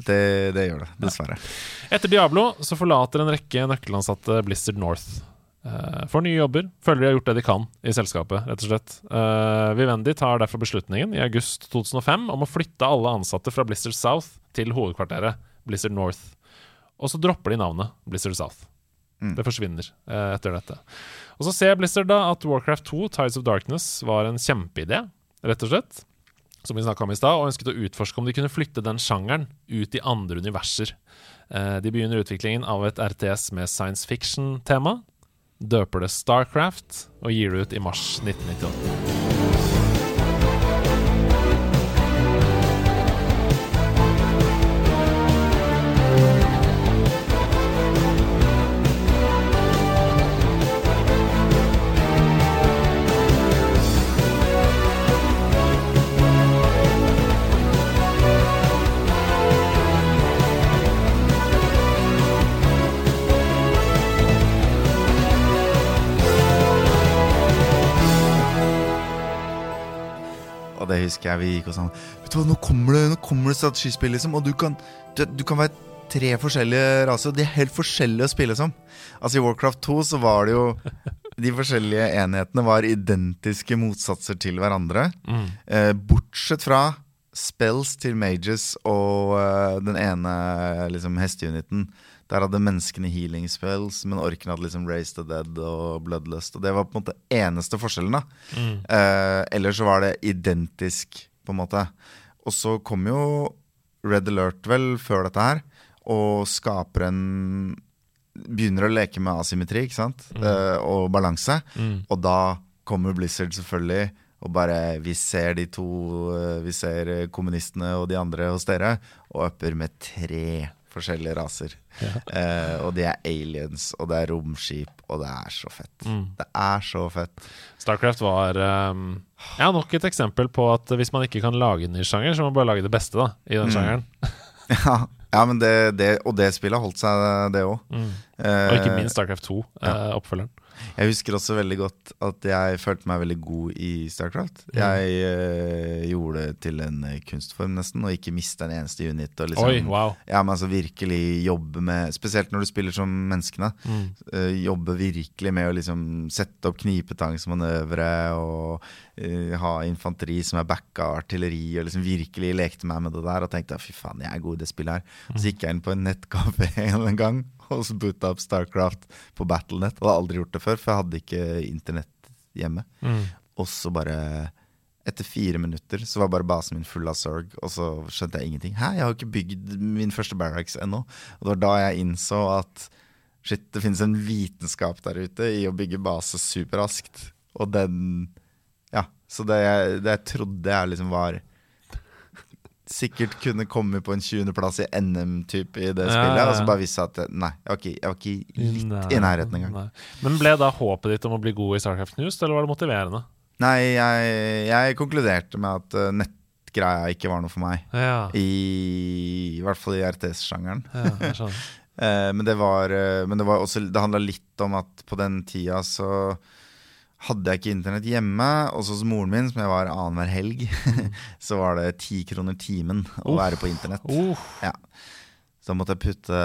Det, det gjør det, dessverre. Etter Diablo så forlater en rekke nøkkelansatte Blizzard North. Uh, får nye jobber. Føler de har gjort det de kan i selskapet, rett og slett. Uh, Vivendi tar derfor beslutningen i august 2005 om å flytte alle ansatte fra Blizzard South til hovedkvarteret Blizzard North. Og så dropper de navnet Blizzard South. Mm. Det forsvinner uh, etter dette. Og så ser Blizzard da at Warcraft 2, Tides of Darkness, var en kjempeidé, rett og slett. Som vi snakka om i stad, og ønsket å utforske om de kunne flytte den sjangeren ut i andre universer. Eh, de begynner utviklingen av et RTS med science fiction-tema. Døper det Starcraft og gir det ut i mars 1998. husker jeg vi gikk og sa Vet du hva, nå kommer det, nå kommer det strategispill, liksom, og du kan, du, du kan være tre forskjellige raser, og de er helt forskjellige å spille som. Altså I Warcraft 2 så var det jo De forskjellige enhetene var identiske motsatser til hverandre. Eh, bortsett fra spells til mages og eh, den ene liksom hesteuniten. Der hadde menneskene healing spells, men orkene hadde liksom Raise the Dead og Bloodlust. Og det var på en måte eneste forskjellen. da eh, Ellers så var det identisk, på en måte. Og så kom jo Red Alert vel før dette her, og skaper en Begynner å leke med asymmetri ikke sant? Eh, og balanse. Og da kommer Blizzard selvfølgelig Og bare Vi ser de to eh, Vi ser eh, kommunistene og de andre hos dere, og upper med tre forskjellige raser. Eh, og de er aliens, og det er romskip, og det er så fett. Det er så fett. Starcraft var um, ja, nok et eksempel på at hvis man ikke kan lage en ny sjanger, så må man bare lage det beste da i den sjangeren. *laughs* Ja, ja men det, det, og det spillet holdt seg, det òg. Og ikke minst Starcraft 2, eh, oppfølgeren. Jeg husker også veldig godt at jeg følte meg veldig god i Starcraft. Jeg eh, gjorde det til en eh, kunstform, nesten, og ikke miste en eneste unit. Og liksom, Oi, wow. Ja, men altså virkelig jobbe med Spesielt når du spiller som menneskene. eh, jobbe virkelig med å liksom sette opp knipetangsmanøvre og eh, ha infanteri som er backa artilleri, og liksom virkelig lekte meg med det der og tenkte fy faen, jeg er god i det spillet her. Så gikk jeg inn på en nettkafé *laughs* en gang *laughs* og så boota opp Starcraft på Battlenet. Hadde aldri gjort det før, for jeg hadde ikke internett hjemme. Og så bare etter fire minutter så var bare basen min full av sorg, og så skjønte jeg ingenting. Hæ, jeg har ikke bygd min første barracks ennå. Og det var da jeg innså at shit, det finnes en vitenskap der ute i å bygge base superraskt. Og den Ja. Så det jeg, det jeg trodde jeg liksom var Sikkert kunne komme på en 20.-plass i NM-type i det Ja, spillet. ja, ja. Og så bare viste jeg at nei, jeg var ikke, jeg var ikke litt Nei, i nærheten engang. nei. Men ble da håpet ditt om å bli god i Starcraft News, eller var det motiverende? Nei, jeg, jeg konkluderte med at uh, nettgreia ikke var noe for meg. Ja, I, i hvert fall i RTS-sjangeren. skjønner. *laughs* Eh, men det var, eh, men det var også Det handla litt om at på den tida så hadde jeg ikke internett hjemme. Også hos moren min, som jeg var annenhver helg, *laughs* så var det ti kroner timen å Uff. være på internett. Uh, Ja. Så da måtte jeg putte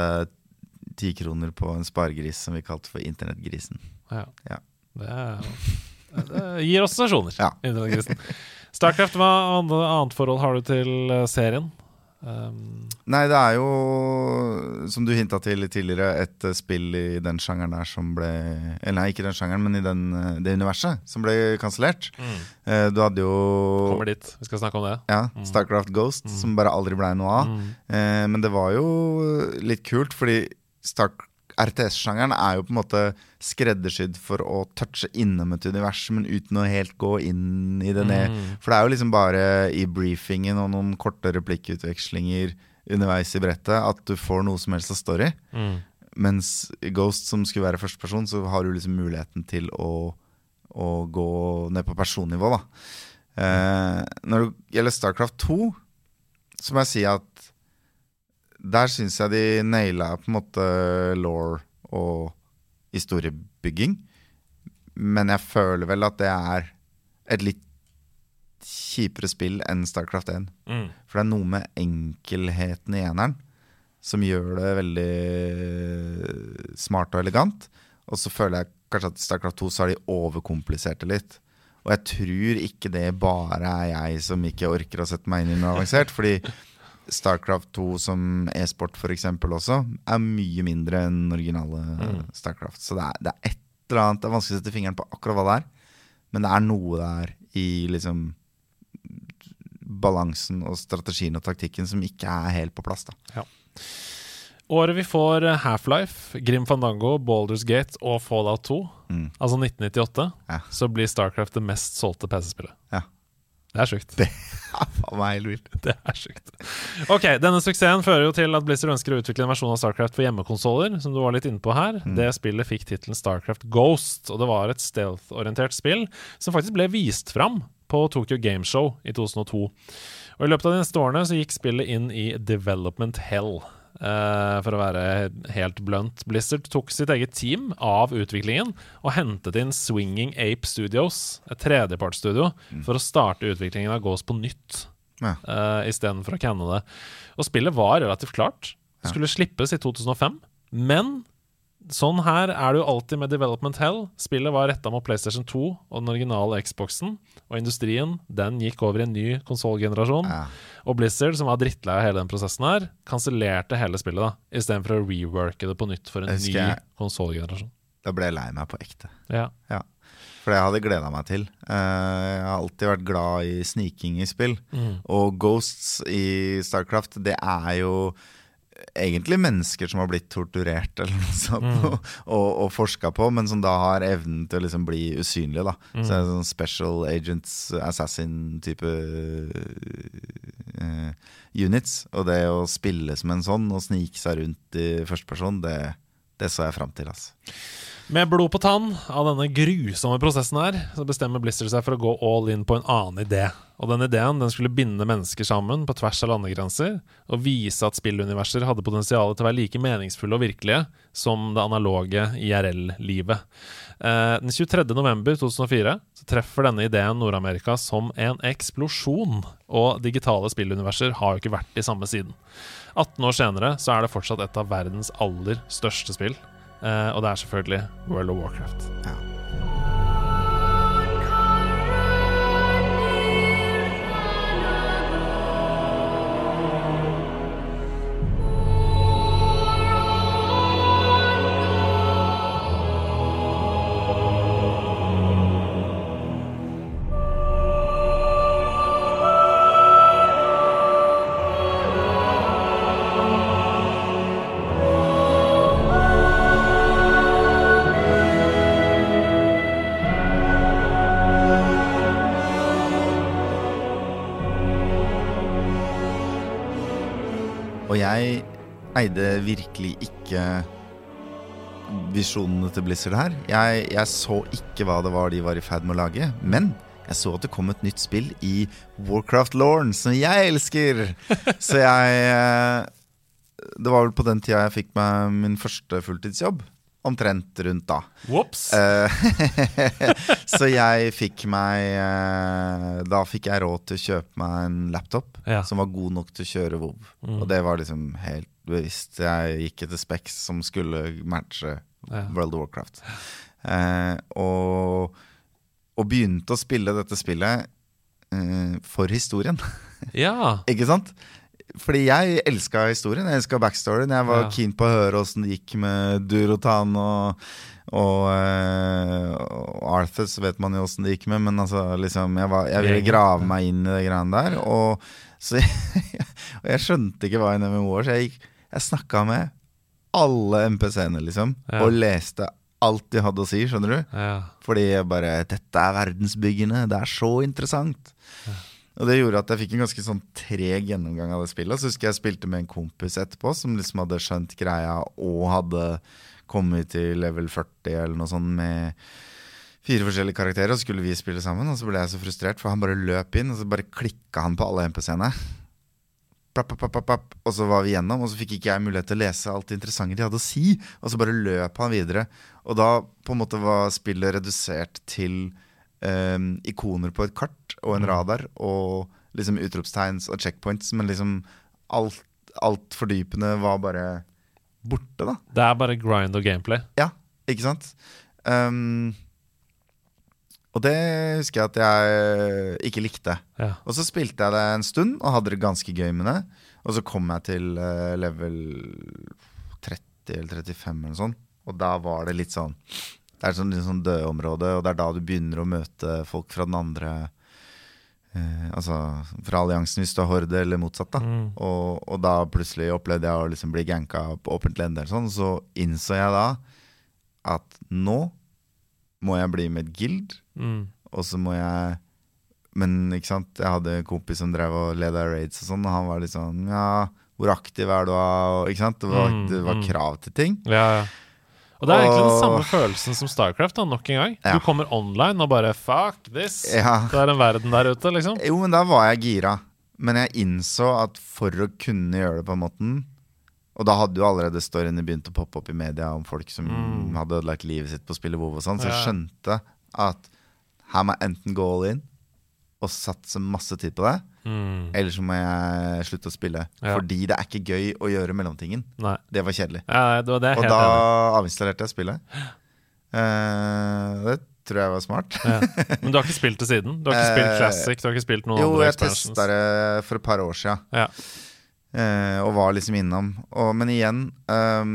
ti kroner på en sparegris som vi kalte for Internettgrisen. ja. Ja. Det, er- det gir assosiasjoner. Ja. *laughs* Internettgrisen. Starcraft, hva annet annet forhold har du til eh, serien? Um, Nei, det er jo, som du hinta til tidligere, et eh, spill i den sjangeren der som ble Eller nei, ikke den sjangeren, men i den, eh, det universet som ble kansellert. Eh, Du hadde jo kommer dit. Vi skal snakke om det. ja, Starcraft Ghost, som bare aldri blei noe av. Eh, men det var jo litt kult, fordi Stark RTS-sjangeren er jo på en måte skreddersydd for å touche innom et univers, men uten å helt gå inn i det ned. For det er jo liksom bare i briefingen og noen korte replikkutvekslinger underveis i brettet at du får noe som helst av story. Mm. Mens Ghost, som skulle være førsteperson, så har du liksom muligheten til å, å gå ned på personnivå, da. Eh, når det gjelder Starcraft 2, så må jeg si at der syns jeg de naila på en måte law og historiebygging. Men jeg føler vel at det er et litt kjipere spill enn Starcraft 1. Mm. For det er noe med enkelheten i eneren som gjør det veldig smart og elegant. Og så føler jeg kanskje at Starcraft 2 så har de overkomplisert det litt. Og jeg tror ikke det bare er jeg som ikke orker å sette meg inn i noe avansert. Fordi Starcraft 2 som e-sport f.eks. også er mye mindre enn originale Starcraft. Så det er, det er et eller annet Det er vanskelig å sette fingeren på akkurat hva det er. Men det er noe der i liksom balansen og strategien og taktikken som ikke er helt på plass. da Året vi får Half-Life, Grim Fandango, Baldur's Gate og Fallout 2, Mm. altså 1998, Ja. så blir Starcraft det mest solgte PC-spillet. Ja. Det er sjukt. Det er faen meg helt vilt. Det er sjukt. Ok, Denne suksessen fører jo til at Blizzard ønsker å utvikle en versjon av Starcraft for hjemmekonsoller. Som du var litt inne på her Det spillet fikk tittelen Starcraft Ghost, og det var et stealth-orientert spill som faktisk ble vist fram på Tokyo Game Show i 2002. Og I løpet av de neste årene så gikk spillet inn i development hell. Eh, for å være helt blunt. Blizzard tok sitt eget team av utviklingen og hentet inn Swinging Ape Studios, et tredjepartsstudio, for å starte utviklingen av Ghost på nytt Ja. uh, istedenfor å canne det. Og spillet var relativt klart. Det skulle slippes i 2005, men sånn her er det jo alltid med Development Hell. Spillet var retta mot PlayStation 2 og den originale Xboxen, og industrien den gikk over i en ny konsollgenerasjon. Ja. Og Blizzard, som var drittlei av hele den prosessen her, kansellerte hele spillet da istedenfor å reworke det på nytt for en ny konsollgenerasjon. Da ble jeg lei meg på ekte. Ja. Ja. For det jeg hadde gleda meg til. Eh, jeg har alltid vært glad i sniking i spill. Og Ghosts i Starcraft, det er jo egentlig mennesker som har blitt torturert *laughs* eller noe sånt, og, og, og forska på, men som da har evnen til å liksom bli usynlige. da Så det er sånn Special Agents, Assassin-type uh, units. Og det å spille som en sånn og snike seg rundt i førsteperson, det, det så jeg fram til. altså Med blod på tann av denne grusomme prosessen her, så bestemmer Blizzard seg for å gå all in på en annen idé. Og den ideen den skulle binde mennesker sammen på tvers av landegrenser, og vise at spilluniverser hadde potensial til å være like meningsfulle og virkelige som det analoge IRL-livet. Eh, den 23. november 2004 så treffer denne ideen Nord-Amerika som en eksplosjon, og digitale spilluniverser har jo ikke vært i samme siden. 18 år senere så er det fortsatt et av verdens aller største spill. Eh, og det er selvfølgelig World of Warcraft. Ja. Visjonene til Blizzard her. Jeg, jeg så ikke hva det var de var i ferd med å lage. Men jeg så at det kom et nytt spill i Warcraft-Lauren, som jeg elsker! *laughs* Så jeg eh, Det var vel på den tida jeg fikk meg min første fulltidsjobb. Omtrent rundt da. Whoops! Eh, *laughs* så *laughs* jeg fikk meg eh, Da fikk jeg råd til å kjøpe meg en laptop Ja. som var god nok til å kjøre WoW. Og det var liksom helt bevisst. Jeg gikk etter Specs som skulle matche Ja. World of Warcraft. Eh, og, og begynte å spille dette spillet eh, for historien. *laughs* Ja. Ikke sant? Fordi jeg elska historien, jeg elska backstoryen. Jeg var Ja. keen på å høre åssen det gikk med Durotan og, og, eh, og Arthur, så vet man jo åssen det gikk med, men altså, liksom, jeg, var, jeg ville grave meg inn i det greiene der. Og, så jeg, *laughs* og jeg skjønte ikke hva en MMO var, så jeg, gikk, jeg snakka med alle MPC-ene, liksom, Ja. og leste alt de hadde å si, skjønner du? ja. Fordi jeg bare Dette er verdensbyggende, det er så interessant. Og det gjorde at jeg fikk en ganske sånn treg gjennomgang av det spillet. Så husker jeg spilte med en kompis etterpå som liksom hadde skjønt greia og hadde kommet til level 40 eller noe sånt med fire forskjellige karakterer. Og så skulle vi spille sammen, og så ble jeg så frustrert, for han bare løp inn, og så bare klikka han på alle MPC-ene. Plapp, plapp, plapp. Og så var vi gjennom, og så fikk ikke jeg mulighet til å lese alt det interessante de hadde å si. Og så bare løp han videre. Og da på en måte var spillet redusert til um, ikoner på et kart og en radar og liksom utropstegns og checkpoints, men liksom alt, alt fordypende var bare borte, da. Det er bare grind og gameplay. Ja, ikke sant? Um, og det husker jeg at jeg ikke likte. Ja. Og så spilte jeg det en stund og hadde det ganske gøy med det. Og så kom jeg til eh, level 30 eller 35 eller noe sånt. Og da var det litt sånn Det er et sånn, litt sånn dødområde, og det er da du begynner å møte folk fra den andre eh, Altså fra alliansen hvis du har horde, eller motsatt. da Mm. og, og da plutselig opplevde jeg å liksom bli ganka på åpent lende, eller sånn, så innså jeg da at nå må jeg bli med et guild, Mm. og så må jeg Men ikke sant, jeg hadde en kompis som drev og leda raids og sånn, og han var litt sånn Ja, hvor aktiv er du? da?» Og, ikke sant? Det var, Mm, det var mm. krav til ting. Ja, ja. Og det er egentlig den samme følelsen som Starcraft, da, nok en gang. Ja. Du kommer online og bare fuck this! Ja. Det er en verden der ute, liksom. Jo, men da var jeg gira. Men jeg innså at for å kunne gjøre det på en måte Og da hadde jo allerede storyene begynt å poppe opp i media om folk som Mm. hadde ødelagt livet sitt på å spille WoW og sånn, så jeg skjønte at her må jeg enten gå all in og satse masse tid på det, Mm. eller så må jeg slutte å spille. Ja. Fordi det er ikke gøy å gjøre mellomtingen. Nei. Det var kjedelig. Ja, det, det er Og da avinstallerte jeg spillet. Uh, det tror jeg var smart. Ja. *laughs* Men du har ikke spilt det siden? Du har ikke spilt Eh, Classic? Du har ikke spilt noen Jo, jeg testa det for et par år sia. Ja. uh, og var liksom innom. Og, men igjen eh,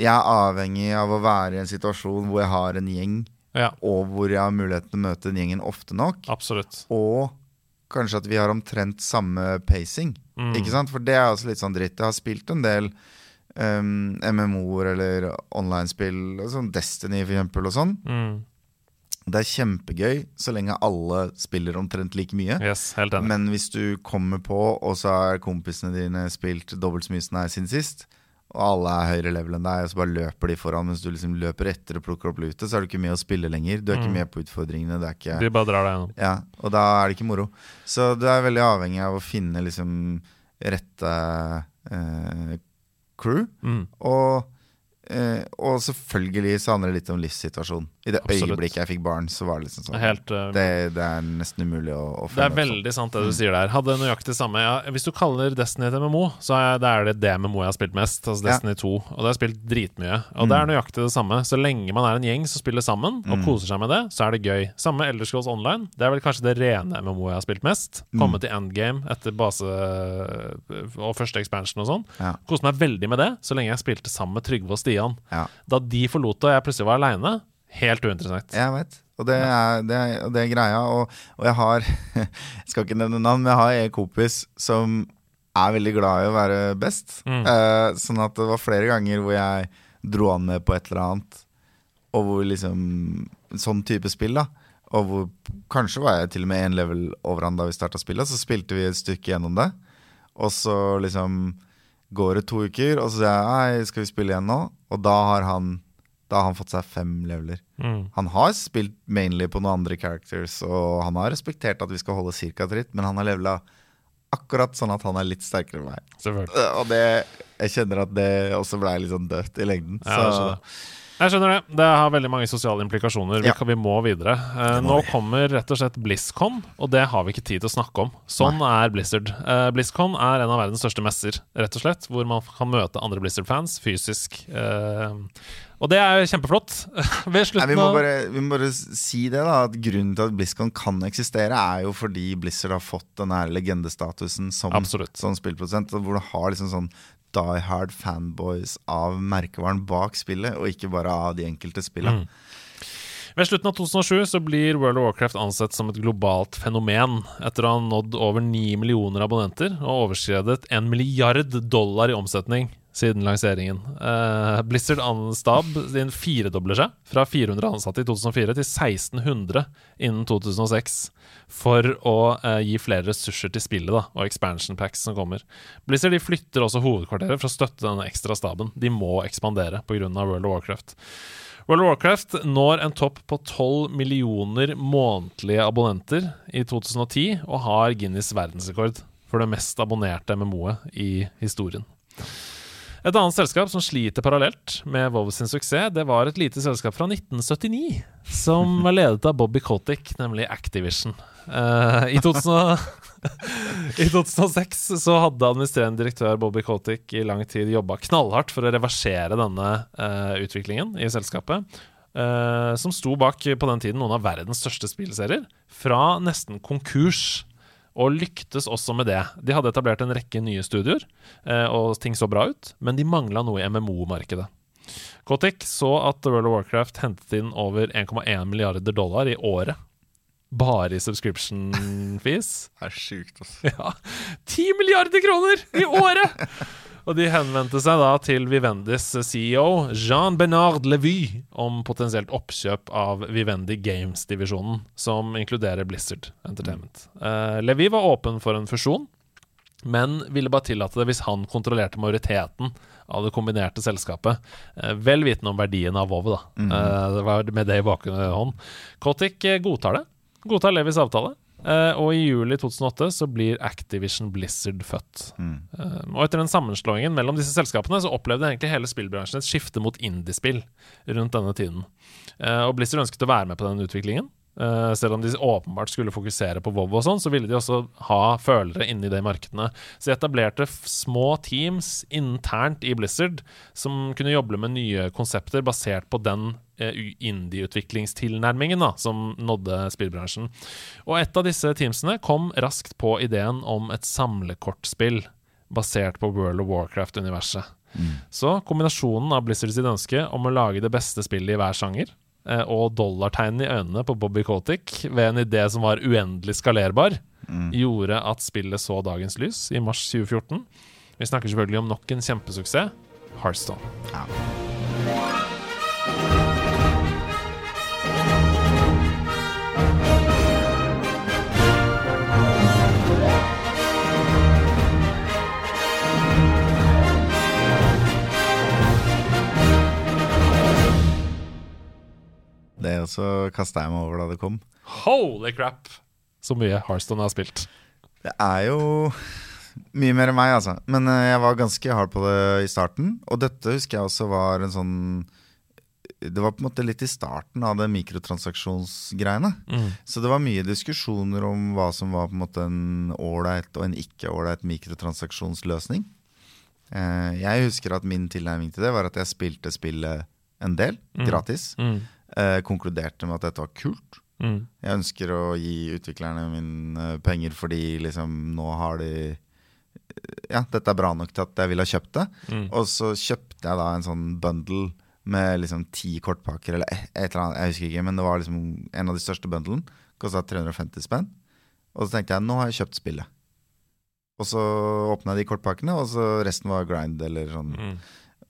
Jeg er avhengig av å være i en situasjon hvor jeg har en gjeng, ja, og hvor jeg har muligheten til å møte den gjengen ofte nok. absolutt. Og kanskje at vi har omtrent samme pacing. Mm. Ikke sant? For det er også litt sånn dritt. Jeg har spilt en del um, MMO-er eller online-spill, sånn Destiny for eksempel, og sånn. Mm. Det er kjempegøy så lenge alle spiller omtrent like mye. Yes, helt enig. Men hvis du kommer på, og så har kompisene dine spilt dobbelt så mye som deg siden sist, og alle er høyere level enn deg, og så bare løper de foran mens du liksom løper etter og plukker opp lute, så er du ikke med å spille lenger. Du er ikke Mm. med på utfordringene. Det er ikke De bare drar deg gjennom. ja, og da er det ikke moro. Så du er veldig avhengig av å finne liksom rette eh, crew. Mm. Og, eh, og selvfølgelig så handler det litt om livssituasjonen. I det Absolutt. øyeblikket jeg fikk barn, så var det liksom sånn Helt uh, det, det er nesten umulig å, å Det er sånn. veldig sant det du sier der. Hadde nøyaktig samme ja, Hvis du kaller Destiny et MMO, så er det er det det MMO jeg har spilt mest. Altså Ja. Destiny 2. Og det har jeg spilt dritmye. Og det er nøyaktig det samme. Så lenge man er en gjeng som spiller sammen og koser seg med det, så er det gøy. Samme Elder Scrolls Online. Det er vel kanskje det rene MMO jeg har spilt mest. Komme til endgame etter base og første expansion og sånn. Ja. Koste meg veldig med det, så lenge jeg spilte sammen med Trygve og Stian. Ja, Da de forlot det og jeg plutselig var aleine, helt uinteressant. jeg vet. Og det er, det er, det er greia. Og, og jeg har *laughs* Jeg skal ikke nevne navn, men jeg har en kompis som er veldig glad i å være best. Mm. Eh, sånn at det var flere ganger hvor jeg dro han med på et eller annet, og hvor liksom Sånn type spill, da. Og hvor kanskje var jeg til og med én level over han da vi starta spillet. Så spilte vi et stykke gjennom det, og så liksom går det to uker, og så sier jeg Hei, skal vi spille igjen nå? Og da har han Da har han fått seg fem leveler. Mm. Han har spilt mainly på noen andre characters, og han har respektert at vi skal holde cirka tritt, men han har levela akkurat sånn at han er litt sterkere enn meg. Selvfølgelig. Og det, jeg kjenner at det også ble litt sånn dødt i lengden. Ja, så. Jeg skjønner det. Det har veldig mange sosiale implikasjoner. Vi, Ja. vi må videre. Eh, må nå vi. kommer rett og slett BlizzCon, og det har vi ikke tid til å snakke om. Sånn er Blizzard. Eh, BlizzCon er en av verdens største messer, rett og slett, hvor man kan møte andre Blizzard-fans fysisk. Eh, og det er kjempeflott. *laughs* Nei, vi, må bare, vi må bare si det da At Grunnen til at BlizzCon kan eksistere, er jo fordi Blizzard har fått den her legendestatusen som, Absolutt. som spillprodusent. Hvor du har liksom sånn die hard fanboys av merkevaren bak spillet, og ikke bare av de enkelte spillene. Mm. Ved slutten av 2007 så blir World of Warcraft ansett som et globalt fenomen, etter å ha nådd over 9 millioner abonnenter og overskredet en milliard dollar i omsetning siden lanseringen. Uh, Blizzard Stab din firedobler seg, fra 400 ansatte i 2004 til 1600 innen 2006, for å uh, gi flere ressurser til spillet da, og expansion packs som kommer. Blizzard de flytter også hovedkvarteret for å støtte denne ekstra staben. De må ekspandere pga. World of Warcraft. World of Warcraft når en topp på 12 millioner månedlige abonnenter i 2010 og har Guinness verdensrekord for det mest abonnerte MMO-et i historien. Et annet selskap som sliter parallelt med WoW sin suksess, det var et lite selskap fra 1979 som *laughs* var ledet av Bobby Kotick, nemlig Activision. Uh, i, 2000, *laughs* I 2006 så hadde administrerende direktør Bobby Kotick i lang tid jobba knallhardt for å reversere denne uh, utviklingen i selskapet. Uh, som sto bak på den tiden noen av verdens største spillserier, fra nesten konkurs. Og lyktes også med det. De hadde etablert en rekke nye studioer, eh, og ting så bra ut, men de mangla noe i MMO-markedet. Kotik så at World of Warcraft hentet inn over 1,1 milliarder dollar i året. Bare i subscription *laughs* fees. Det er sjukt, altså. Ja, 10 milliarder kroner i året! *laughs* Og de henvendte seg da til Vivendis CEO Jean-Bernard Levy om potensielt oppkjøp av Vivendi Games-divisjonen, som inkluderer Blizzard Entertainment. Uh, Levy var åpen for en fusjon, men ville bare tillate det hvis han kontrollerte majoriteten av det kombinerte selskapet. Uh, vel vitende om verdien av WoW, da. Eh, det var med det i bakhånd. Kotick eh, godtar det. Godtar Levis avtale. Eh, og i juli 2008 så blir Activision Blizzard født. Eh, og etter den sammenslåingen mellom disse selskapene så opplevde egentlig hele spillbransjen et skifte mot indiespill rundt denne tiden. Uh, og Blizzard ønsket å være med på den utviklingen. Selv om de åpenbart skulle fokusere på WoW og sånn, så ville de også ha følere inni de markedene. Så de etablerte små teams internt i Blizzard som kunne jobbe med nye konsepter basert på den indie-utviklingstilnærmingen som nådde spillbransjen. Og et av disse teamsene kom raskt på ideen om et samlekortspill basert på World of Warcraft-universet. Så kombinasjonen av Blizzard sitt ønske om å lage det beste spillet i hver sjanger, eh, og dollartegnene i øynene på Bobby Kotick ved en idé som var uendelig skalerbar, gjorde at spillet så dagens lys i mars 2014. Vi snakker selvfølgelig om nok en kjempesuksess, Heartstone. Ja. Det også kasta jeg meg over da det kom. Holy crap! Så mye Heartstone har spilt. Det er jo mye mer enn meg, altså. Men eh, jeg var ganske hard på det i starten. Og dette husker jeg også var en sånn Det var på en måte litt i starten av det mikrotransaksjonsgreiene. Så det var mye diskusjoner om hva som var på en måte en ålreit og en ikke ålreit mikrotransaksjonsløsning. Eh, Jeg husker at min tilnærming til det var at jeg spilte spillet en del, gratis. Mm. Eh, konkluderte med at dette var kult. Mm. Jeg ønsker å gi utviklerne mine eh, penger fordi liksom nå har de Ja, dette er bra nok til at jeg ville ha kjøpt det. Mm. Og så kjøpte jeg da en sånn bundle med liksom ti kortpakker eller et, et eller annet, jeg husker ikke, men det var liksom en av de største bundlene. Kosta 350 spenn. Og så tenkte jeg nå har jeg kjøpt spillet. Og så åpna jeg de kortpakkene, og så resten var grind eller sånn. Mm.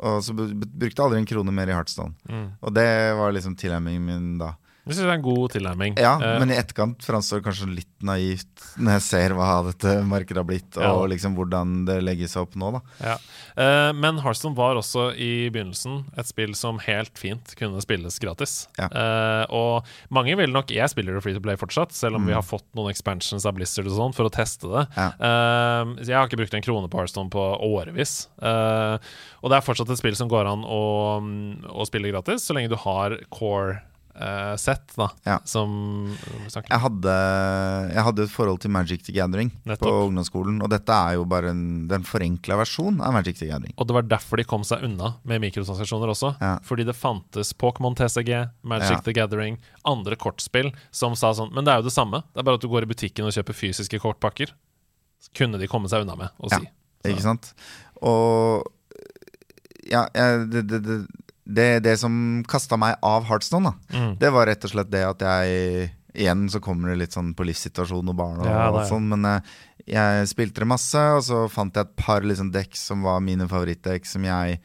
Og så brukte jeg aldri en krone mer i Heartstone. Mm. Og det var liksom tilnærmingen min da. Det synes jeg er en god tilnærming. Ja, uh, men i etterkant framstår det kanskje litt naivt når jeg ser hva dette markedet har blitt, Ja. og liksom hvordan det legges opp nå, da. Ja. Uh, men Hearthstone var også i begynnelsen et spill som helt fint kunne spilles gratis. Ja. Uh, og mange vil nok Jeg spiller det free to play fortsatt, selv om vi har fått noen expansions av Blizzard og sånn for å teste det. Mm. Ja. Jeg har ikke brukt en krone på Hearthstone på årevis. Og det er fortsatt et spill som går an å, å spille gratis, så lenge du har core eh, sett, da, Ja. som Jeg hadde, jeg hadde et forhold til Magic the Gathering Nettopp. på ungdomsskolen, og dette er jo bare en, den forenkla versjon av Magic the Gathering. Og det var derfor de kom seg unna med mikrotransaksjoner også. Ja. Fordi det fantes Pokémon TCG, Magic Ja. the Gathering, andre kortspill som sa sånn Men det er jo det samme. Det er bare at du går i butikken og kjøper fysiske kortpakker. Kunne de komme seg unna med å si. Ikke sant? Og ja, det, det, det, det, det som kasta meg av Heartstone, da, Mm. det var rett og slett det at jeg Igjen så kommer det litt sånn på livssituasjon og barn og, Ja, og sånn, men jeg, jeg spilte det masse, og så fant jeg et par liksom dekk som var mine favorittdekk, som jeg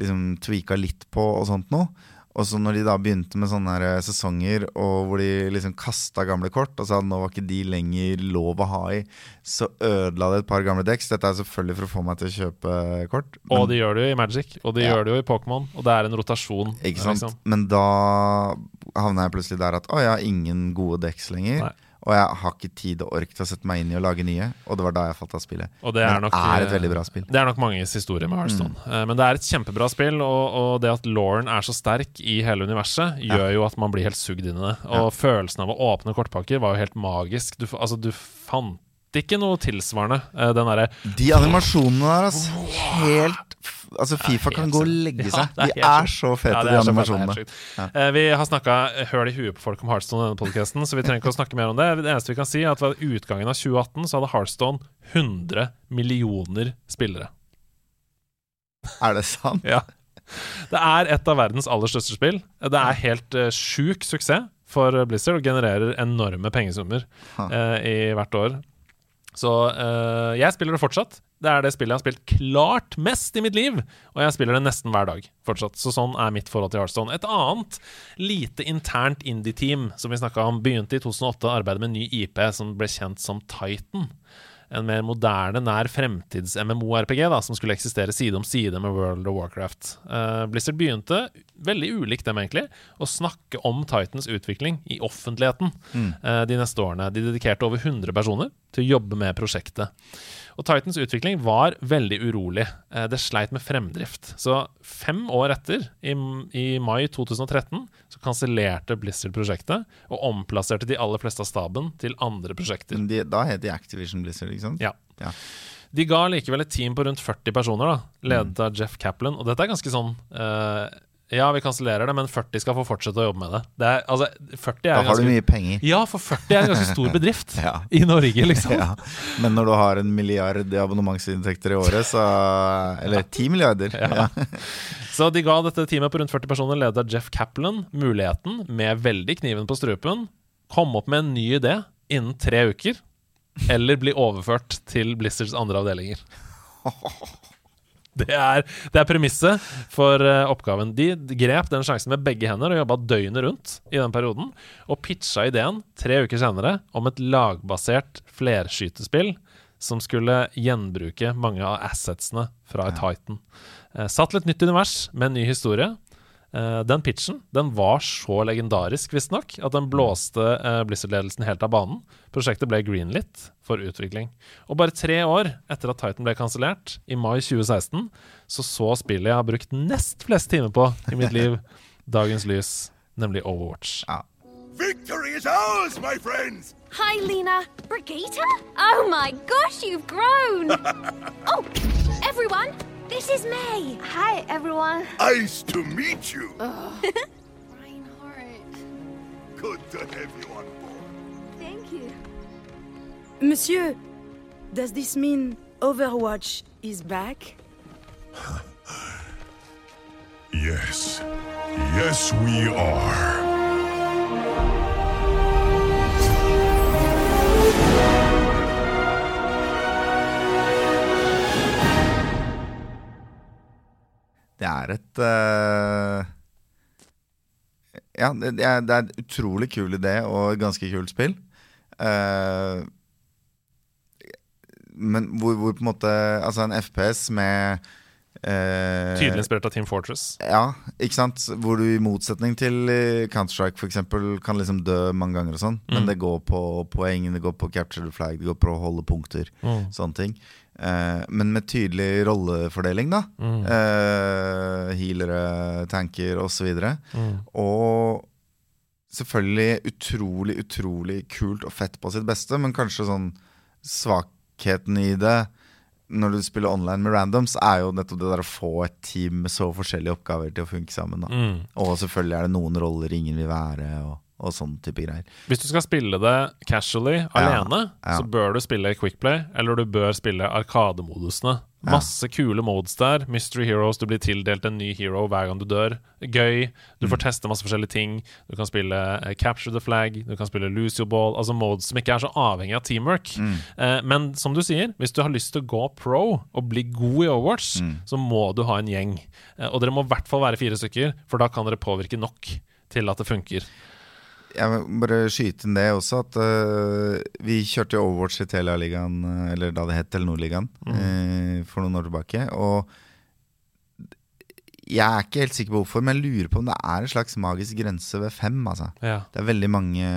liksom tweaka litt på og sånt noe. Og så når de da begynte med sånne her eh, sesonger og hvor de liksom kasta gamle kort og sa at nå var ikke de lenger lov å ha i, så ødela det et par gamle decks. Dette er selvfølgelig for å få meg til å kjøpe kort. Og men- de gjør det jo i Magic, og de Ja. gjør det jo i Pokémon. Og det er en rotasjon. Ikke sant? liksom. Men da havna jeg plutselig der at å, jeg har ingen gode decks lenger. Nei. Og jeg har ikke tid og ork til å sette meg inn i å lage nye. Og det var da jeg falt av spillet. Og det er nok eh, er et veldig bra spill. Det er nok manges historie med Hearthstone. Mm. Eh, Men det er et kjempebra spill, og, og det at Lauren er så sterk i hele universet, gjør jo at man blir helt sugd inn i det. Og følelsen av å åpne kortpakker var jo helt magisk. Du, altså, du fant ikke noe tilsvarende. eh, Den derre De animasjonene der, altså. Helt Altså, Fifa kan gå og legge seg. Ja, De er så fete, Ja, de animasjonene. sykt. Eh, Vi har snakka høl i huet på folk om Heartstone i denne podkasten, så vi trenger ikke å snakke mer om det. Det eneste vi kan si, er at ved utgangen av 2018 så hadde Heartstone 100 millioner spillere. Er det sant? Ja. Det er et av verdens aller største spill. Det er helt uh, sjuk suksess for Blizzard og genererer enorme pengesummer eh, i hvert år. Så uh, jeg spiller det fortsatt. Det er det spillet jeg har spilt klart mest i mitt liv, og jeg spiller det nesten hver dag fortsatt. Så sånn er mitt forhold til Hearthstone. Et annet lite internt indie-team som vi snakka om, begynte i 2008 å arbeide med en ny IP som ble kjent som Titan. En mer moderne, nær fremtids-MMO-RPG da, som skulle eksistere side om side med World of Warcraft. Uh, Blizzard begynte, veldig ulikt dem egentlig, å snakke om Titans utvikling i offentligheten eh, de neste årene. De dedikerte over 100 personer til å jobbe med prosjektet. Og Titans utvikling var veldig urolig. Eh, Det sleit med fremdrift. Så fem år etter, i, i mai 2013, så kansellerte Blizzard prosjektet og omplasserte de aller fleste av staben til andre prosjekter. De, da het de Activision Blizzard, ikke sant? Ja. Ja. De ga likevel et team på rundt 40 personer, da, ledet av Jeff Kaplan. Og dette er ganske sånn eh, Ja, vi kansellerer det, men 40 skal få fortsette å jobbe med det. det er, altså, 40 Da har du mye penger. Ja, for 40 er en ganske stor *laughs* bedrift Ja. i Norge, liksom. Ja. Men når du har en milliard i abonnementsinntekter i året, så Eller ti milliarder. Ja. *laughs* Så de ga dette teamet på rundt 40 personer, ledet av Jeff Kaplan, muligheten, med veldig kniven på strupen, komme opp med en ny idé innen tre uker. eller bli overført til Blizzards andre avdelinger. *laughs* *laughs* Det er, det er premisset for uh, oppgaven. De grep den sjansen med begge hender og jobba døgnet rundt i den perioden. Og pitcha ideen tre uker senere om et lagbasert flerskytespill som skulle gjenbruke mange av assetsene fra ja. Titan. Uh, satt litt nytt univers med en ny historie. Uh, den pitchen den var så legendarisk, visstnok, at den blåste uh, Blizzard-ledelsen helt av banen. Prosjektet ble greenlit for utvikling. Og bare tre år etter at Titan ble kansellert, i mai 2016, så så spillet jeg har brukt nest flest timer på i mitt liv, *laughs* dagens lys, nemlig Overwatch. Ja. Victory is ours, my friends! Hi, Lena. Brigita? Oh my gosh, you've grown! *laughs* oh, everyone, This is May. Hi, everyone. Nice to meet you. *laughs* Reinhardt. Good to have you on board. Thank you. Monsieur, does this mean Overwatch is back? *laughs* yes. Yes, we are. Det er et uh, Ja, det, det, er, det er en utrolig kul idé og et ganske kult spill. Uh, men hvor, hvor, på en måte Altså en FPS med uh, Tydelig inspirert av Team Fortress. Ja, ikke sant. Hvor du i motsetning til Counter-Strike f.eks. kan liksom dø mange ganger og sånn. Mm. Men det går på poeng, det går på capture the flag, det går på å holde punkter. Mm. Sånne ting. Eh, men med tydelig rollefordeling, da. Mm. Eh, healere, tanker osv. Og, så mm. og selvfølgelig utrolig, utrolig kult og fett på sitt beste, men kanskje sånn svakheten i det når du spiller online med randoms, er jo nettopp det der å få et team med så forskjellige oppgaver til å funke sammen. Mm. Og selvfølgelig er det noen roller ingen vil være. og og sånn type greier. Hvis du skal spille det casually alene, ja. så bør du spille Quickplay, eller du bør spille Arkademodusene. Masse kule modes der. Mystery Heroes, du blir tildelt en ny hero hver gang du dør. Gøy. Du får mm. teste masse forskjellige ting. Du kan spille uh, Capture the Flag, du kan spille Lose Your Ball. Altså modes som ikke er så avhengig av teamwork. Mm. Uh, men som du sier, hvis du har lyst til å gå pro og bli god i Overwatch, mm. så må du ha en gjeng. Uh, og dere må i hvert fall være fire stykker, for da kan dere påvirke nok til at det funker jeg må bare skyte inn det også, at uh, vi kjørte Overwatch i Telia-ligaen, eh, eller da det het Telenor-ligaen, mm. uh, for noen år tilbake. Og jeg er ikke helt sikker på hvorfor, men jeg lurer på om det er en slags magisk grense ved fem. Altså. Ja. Det er veldig mange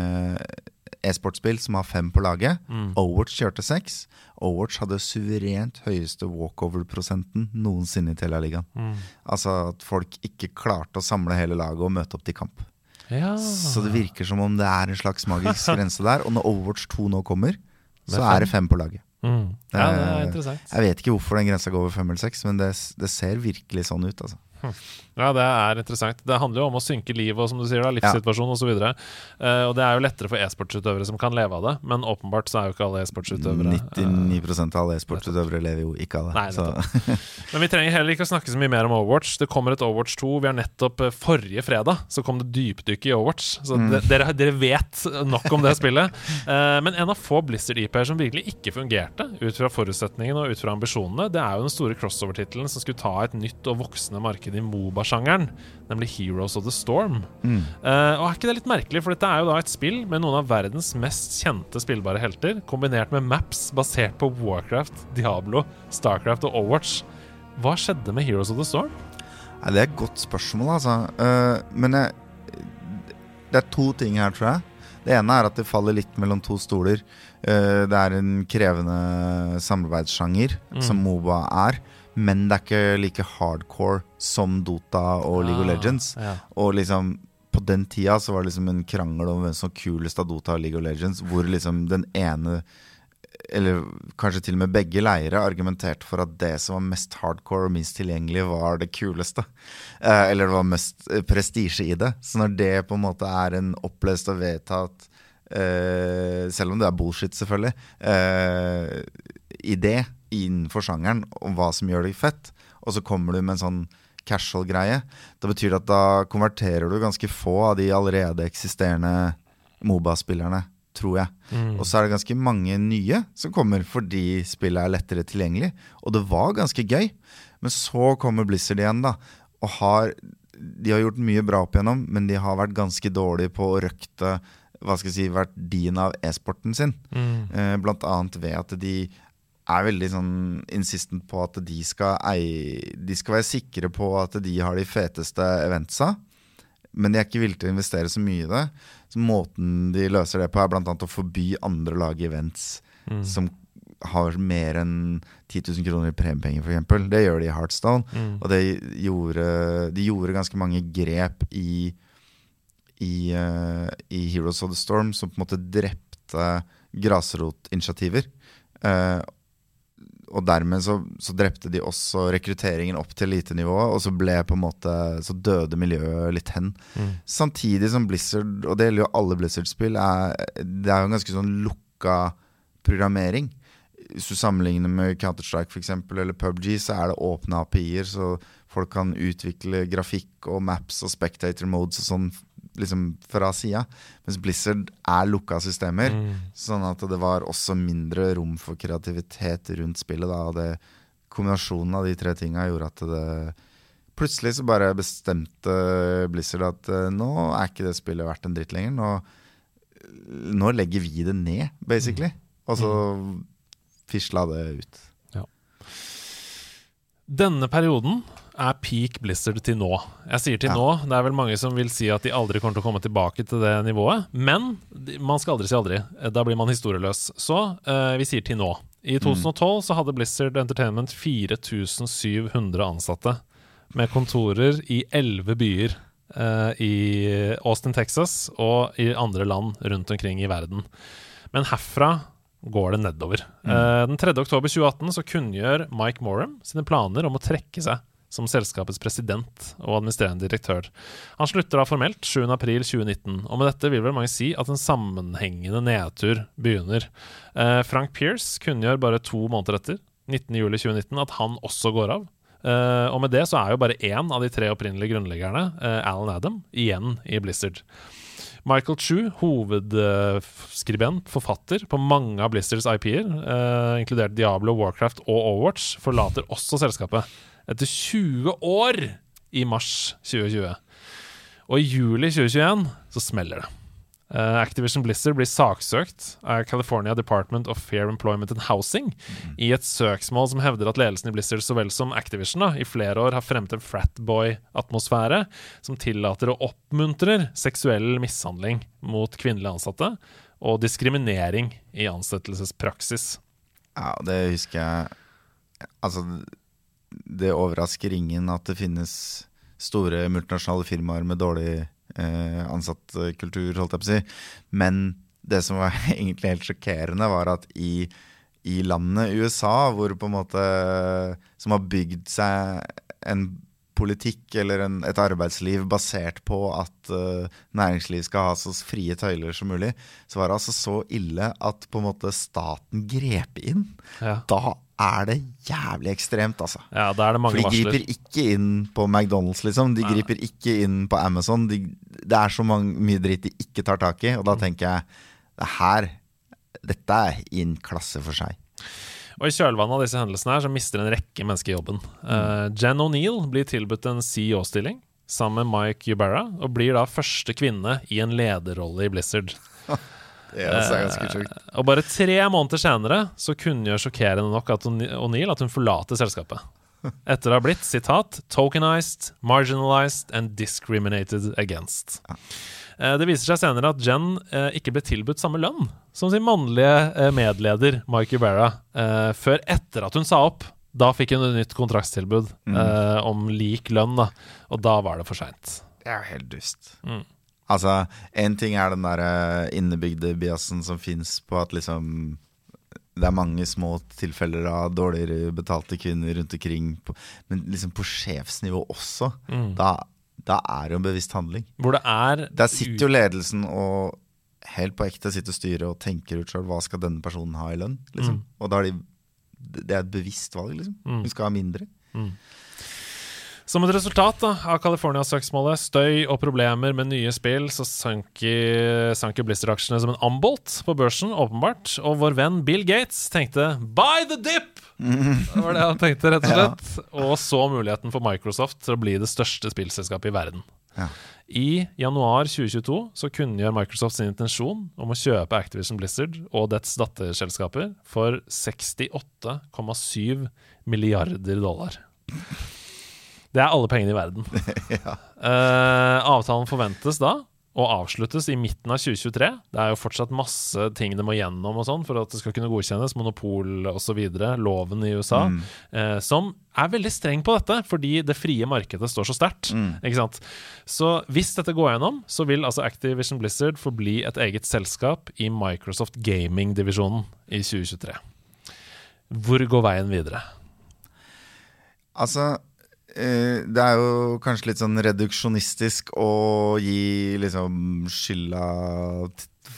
e-sportspill som har fem på laget. Mm. Overwatch kjørte seks. Overwatch hadde suverent høyeste walkover-prosenten noensinne i Telia-ligaen. Mm. Altså at folk ikke klarte å samle hele laget og møte opp til kamp. Ja. Så det virker som om det er en slags magisk *laughs* grense der. Og når Overwatch 2 nå kommer, så er det fem på laget. Mm. Ja, det er interessant. Jeg vet ikke hvorfor den grensa går over fem eller seks, men det, det ser virkelig sånn ut. altså ja, det er interessant. Det handler jo om å synke livet og som du sier da, livssituasjon ja. osv. Og, uh, og det er jo lettere for e-sportsutøvere som kan leve av det, men åpenbart så er jo ikke alle e-sportsutøvere 99 uh, av alle e-sportsutøvere lever jo ikke av det. Nei, *laughs* men vi trenger heller ikke å snakke så mye mer om Overwatch. Det kommer et Overwatch 2. Vi har nettopp uh, Forrige fredag så kom det dypdykk i Overwatch, så mm. dere, dere, vet nok om det spillet. Uh, *laughs* men en av få Blizzard-IP-er som virkelig ikke fungerte ut fra forutsetningene og ut fra ambisjonene, det er jo den store crossover-tittelen som skulle ta et nytt og voksende marked i Moba-sjangeren, nemlig Heroes of the Storm. Mm. Uh, og Er ikke det litt merkelig, for dette er jo da et spill med noen av verdens mest kjente spillbare helter, kombinert med maps basert på Warcraft, Diablo, Starcraft og Overwatch. Hva skjedde med Heroes of the Storm? Ja, det er et godt spørsmål, altså. Uh, men jeg, det er to ting her, tror jeg. Det ene er at det faller litt mellom to stoler. Uh, det er en krevende samarbeidssjanger, mm. som Moba er men det er ikke like hardcore som Dota og League of ah, Legends. Ja. Og liksom på den tida så var det liksom en krangel om hvem som kulest av Dota og League of Legends, hvor liksom den ene eller kanskje til og med begge leire argumenterte for at det som var mest hardcore og minst tilgjengelig, var det kuleste. Eh, eller det var mest eh, prestisje i det. Så når det på en måte er en opplest og vedtatt eh, Selv om det er bullshit, selvfølgelig, eh, idé innenfor sjangeren om hva som gjør det fett, og så kommer du med en sånn casual-greie, da betyr det at da konverterer du ganske få av de allerede eksisterende Moba-spillerne tror jeg. Og så er det ganske mange nye som kommer fordi spillet er lettere tilgjengelig. Og det var ganske gøy. Men så kommer Blizzard igjen, da. Og har De har gjort mye bra opp igjennom, men de har vært ganske dårlige på å røkte hva skal jeg si, verdien av e-sporten sin. Eh, blant annet ved at de er veldig sånn insistent på at de skal eie De skal være sikre på at de har de feteste eventsa. Men de er ikke villige til å investere så mye i det. Så måten de løser det på, er bl.a. å forby andre lag events som har mer enn 10 000 kroner i premiepenger, f.eks. Det gjør de i Heartstone. Og det gjorde, de gjorde ganske mange grep i, i, uh, i Heroes of the Storm som på en måte drepte grasrotinitiativer. Eh, og dermed så, så drepte de også rekrutteringen opp til elitenivået, og så ble på en måte Så døde miljøet litt hen. Samtidig som Blizzard, og det gjelder jo alle Blizzard-spill, det er jo en ganske sånn lukka programmering. Hvis du sammenligner med Counter-Strike for eksempel, eller PubG, så er det åpne API-er, så folk kan utvikle grafikk og maps og spectator modes og sånn liksom fra sida. Mens Blizzard er lukka systemer. Sånn at det var også mindre rom for kreativitet rundt spillet. Da, og det, kombinasjonen av de tre tinga gjorde at det Plutselig så bare bestemte Blizzard at eh, nå er ikke det spillet verdt en dritt lenger. Nå, nå legger vi det ned, basically. Og så fisla det ut. Denne perioden er peak Blizzard til nå. Jeg sier til Ja. nå, det er vel mange som vil si at de aldri kommer til å komme tilbake til det nivået. Men man skal aldri si aldri. Eh, Da blir man historieløs. Så uh, vi sier til nå. I 2012 så hadde Blizzard Entertainment 4700 ansatte. Med kontorer i elleve byer uh, i Austin, Texas og i andre land rundt omkring i verden. Men herfra går det nedover. Eh, den 3. oktober 2018 så kunngjør Mike Morum sine planer om å trekke seg som selskapets president og administrerende direktør. Han slutter da formelt 7.4.2019, og med dette vil vel mange si at en sammenhengende nedtur begynner. Eh, Frank Pierce kunngjør bare to måneder etter, 19.07.2019, at han også går av. Eh, og med det så er jo bare én av de tre opprinnelige grunnleggerne, eh, Alan Adam, igjen i Blizzard. Michael Chu, hovedskribent, forfatter på mange av Blizzards IP-er, eh, inkludert Diablo, Warcraft og Overwatch, forlater også selskapet etter 20 år i mars 2020. Og i juli 2021 så smeller det. Uh, Activision Blizzard blir saksøkt av California Department of Fair Employment and Housing i et søksmål som hevder at ledelsen i Blizzard så vel som Activision da, i flere år har fremmet en fratboy-atmosfære som tillater og oppmuntrer seksuell mishandling mot kvinnelige ansatte og diskriminering i ansettelsespraksis. Ja, det husker jeg Altså, det overrasker ingen at det finnes store multinasjonale firmaer med dårlig eh, ansattkultur, holdt jeg på å si. Men det som var *laughs* egentlig helt sjokkerende, var at i, i landet USA, hvor på en måte Som har bygd seg en politikk eller en, et arbeidsliv basert på at uh, næringsliv skal ha så frie tøyler som mulig, så var det altså så ille at på en måte staten grep inn. Ja. Da er det jævlig ekstremt, altså. Ja, da er det For de de varsler. griper ikke inn på McDonald's, liksom. De griper ikke inn på Amazon. De, det er så mange, mye dritt de ikke tar tak i, og da tenker jeg det her Dette er i en klasse for seg. Og I kjølvannet av disse hendelsene her så mister en rekke mennesker jobben. Uh, Jen O'Neill blir tilbudt en CEO-stilling sammen med Mike Ybarra, og blir da første kvinne i en lederrolle i Blizzard. *laughs* Det er ganske sjukt. Og bare tre måneder senere så kunngjør sjokkerende nok at O'Neill at hun forlater selskapet. *laughs* Etter å ha blitt, sitat, 'tokenized, marginalized and discriminated against'. Eh, Det viser seg senere at Jen eh, ikke ble tilbudt samme lønn som sin mannlige eh, medleder Mike Uberra, eh, før etter at hun sa opp. Da fikk hun et nytt kontraktstilbud eh, om lik lønn, da. og da var det for seint. Det er jo helt dust. Mm. Altså, én ting er den der eh, innebygde biasen som fins på at liksom det er mange små tilfeller av dårligere betalte kvinner rundt omkring, på, men liksom på sjefsnivå også. Mm. Da, da er det jo en bevisst handling. Hvor det er Der sitter jo ledelsen og helt på ekte sitter styret og tenker ut sjøl hva skal denne personen ha i lønn. Liksom. Og da er de, det er et bevisst valg, liksom. Hun skal ha mindre. Som et resultat da, av California-søksmålet, støy og problemer med nye spill, så sank jo Blizzard-aksjene som en ambolt på børsen, åpenbart. Og vår venn Bill Gates tenkte 'buy the dip'! *laughs* Det var det han tenkte, rett og slett. Og så muligheten for Microsoft til å bli det største spillselskapet i verden. Ja. I januar 2022 så kunngjør Microsoft sin intensjon om å kjøpe Activision Blizzard og dets datterselskaper for 68,7 milliarder dollar. Det er alle pengene i verden. *laughs* Eh, avtalen forventes da å avsluttes i midten av 2023. Det er jo fortsatt masse ting det må gjennom og sånn for at det skal kunne godkjennes, monopol osv., loven i USA, eh, som er veldig streng på dette fordi det frie markedet står så sterkt. Sant? Så hvis dette går gjennom, så vil altså Activision Blizzard forbli et eget selskap i Microsoft Gaming-divisjonen i 2023. Hvor går veien videre? Altså Det er jo kanskje litt sånn reduksjonistisk å gi liksom skylda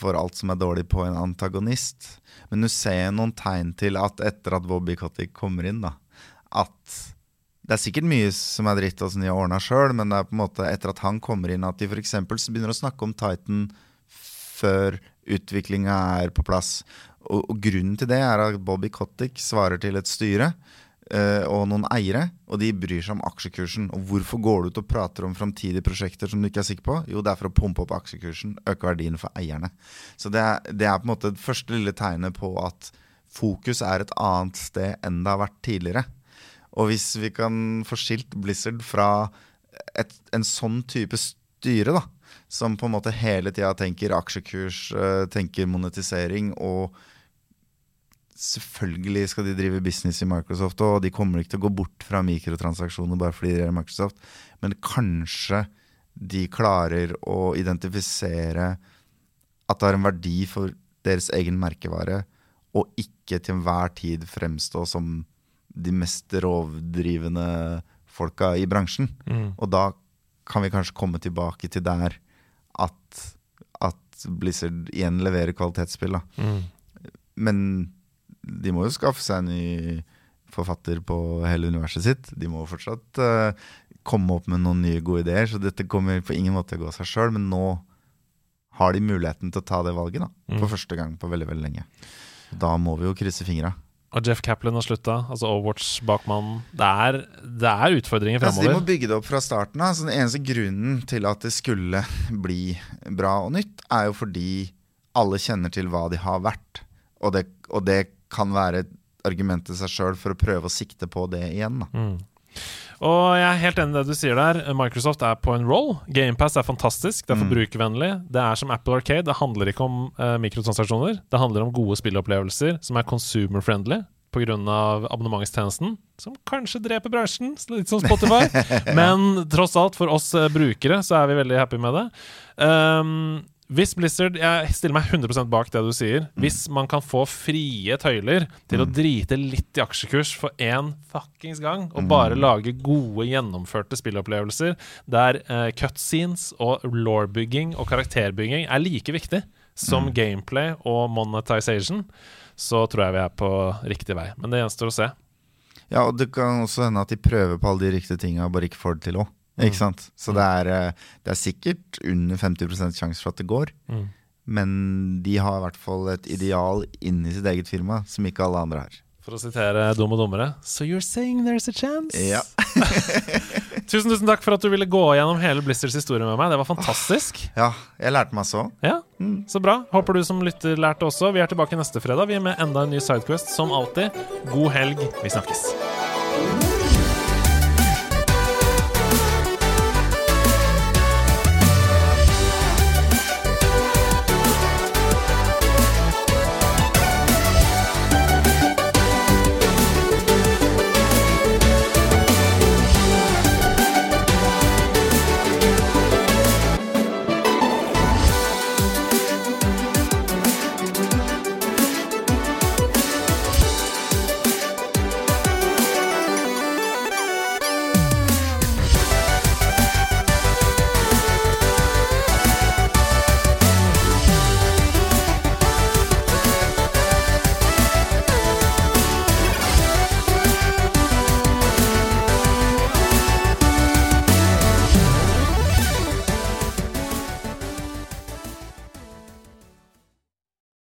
for alt som er dårlig på en antagonist. Men du ser noen tegn til at etter at Bobby Kotick kommer inn, da, at det er sikkert mye som er dritt og som de har ordna sjøl, men det er på en måte etter at han kommer inn, at de f.eks. begynner å snakke om Titan før utviklinga er på plass. Og, og grunnen til det er at Bobby Kotick svarer til et styre eh, og noen eiere, og de bryr seg om aksjekursen. Og hvorfor går du ut og prater om framtidige prosjekter som du ikke er sikker på? Jo, det er for å pumpe opp aksjekursen, øke verdien for eierne. Så det er, det er på en måte det første lille tegnet på at fokus er et annet sted enn det har vært tidligere. Og hvis vi kan få skilt Blizzard fra et, en sånn type styre, da, som på en måte hele tida tenker aksjekurs, eh, tenker monetisering og Selvfølgelig skal de drive business i Microsoft, og de kommer ikke til å gå bort fra mikrotransaksjoner bare fordi de er Microsoft, men kanskje de klarer å identifisere at det har en verdi for deres egen merkevare, og ikke til enhver tid fremstå som de mest rovdrivende folka i bransjen. Og da kan vi kanskje komme tilbake til der at, at Blizzard igjen leverer kvalitetsspill. Da. Men de må jo skaffe seg en ny forfatter på hele universet sitt. De må fortsatt uh, komme opp med noen nye gode ideer, så dette kommer på ingen måte til å gå seg sjøl. Men nå har de muligheten til å ta det valget, da. For første gang på veldig, veldig lenge. Da må vi jo krysse fingra. Og Jeff Kaplan har slutta, altså Overwatch-bakmannen. Det, er- det er utfordringer Altså, de må bygge det opp fra starten av. Så den eneste grunnen til at det skulle *laughs* bli bra og nytt, er jo fordi alle kjenner til hva de har vært. Og det, og det kan være et argument i seg sjøl for å prøve å sikte på det igjen. Da. Og jeg er helt enig i det du sier der. Microsoft er på en roll. GamePass er fantastisk, det er forbrukervennlig. Det er som Apple Arcade. Det handler ikke om eh, mikrotransaksjoner. Det handler om gode spillopplevelser som er consumer-friendly pga. abonnementstjenesten, som kanskje dreper bransjen, litt som Spotify. *laughs* Men tross alt, for oss eh, brukere, så er vi veldig happy med det. Um, hvis Blizzard Jeg stiller meg 100% bak det du sier. Hvis man kan få frie tøyler til å drite litt i aksjekurs for én fuckings gang, og bare lage gode, gjennomførte spillopplevelser der uh, cutscenes og law-bygging og karakterbygging er like viktig som gameplay og monetization, så tror jeg vi er på riktig vei. Men det gjenstår å se. Ja, og det kan også hende at de prøver på alle de riktige tinga bare ikke får det til òg. Ikke sant? Så det er, eh, det er sikkert under 50% sjanse for at det går. Men de har i hvert fall et ideal inni sitt eget firma som ikke alle andre har. For å sitere Dum og dummere So you're saying there's a chance? Ja. *laughs* Tusen, tusen takk for at du ville gå gjennom hele Blizzards historie med meg. Det var fantastisk. ja, jeg lærte masse òg. Ja, Så bra. Håper du som lytter lærte også. Vi er tilbake neste fredag Vi er med enda en ny Sidequest, som alltid. God helg. Vi snakkes.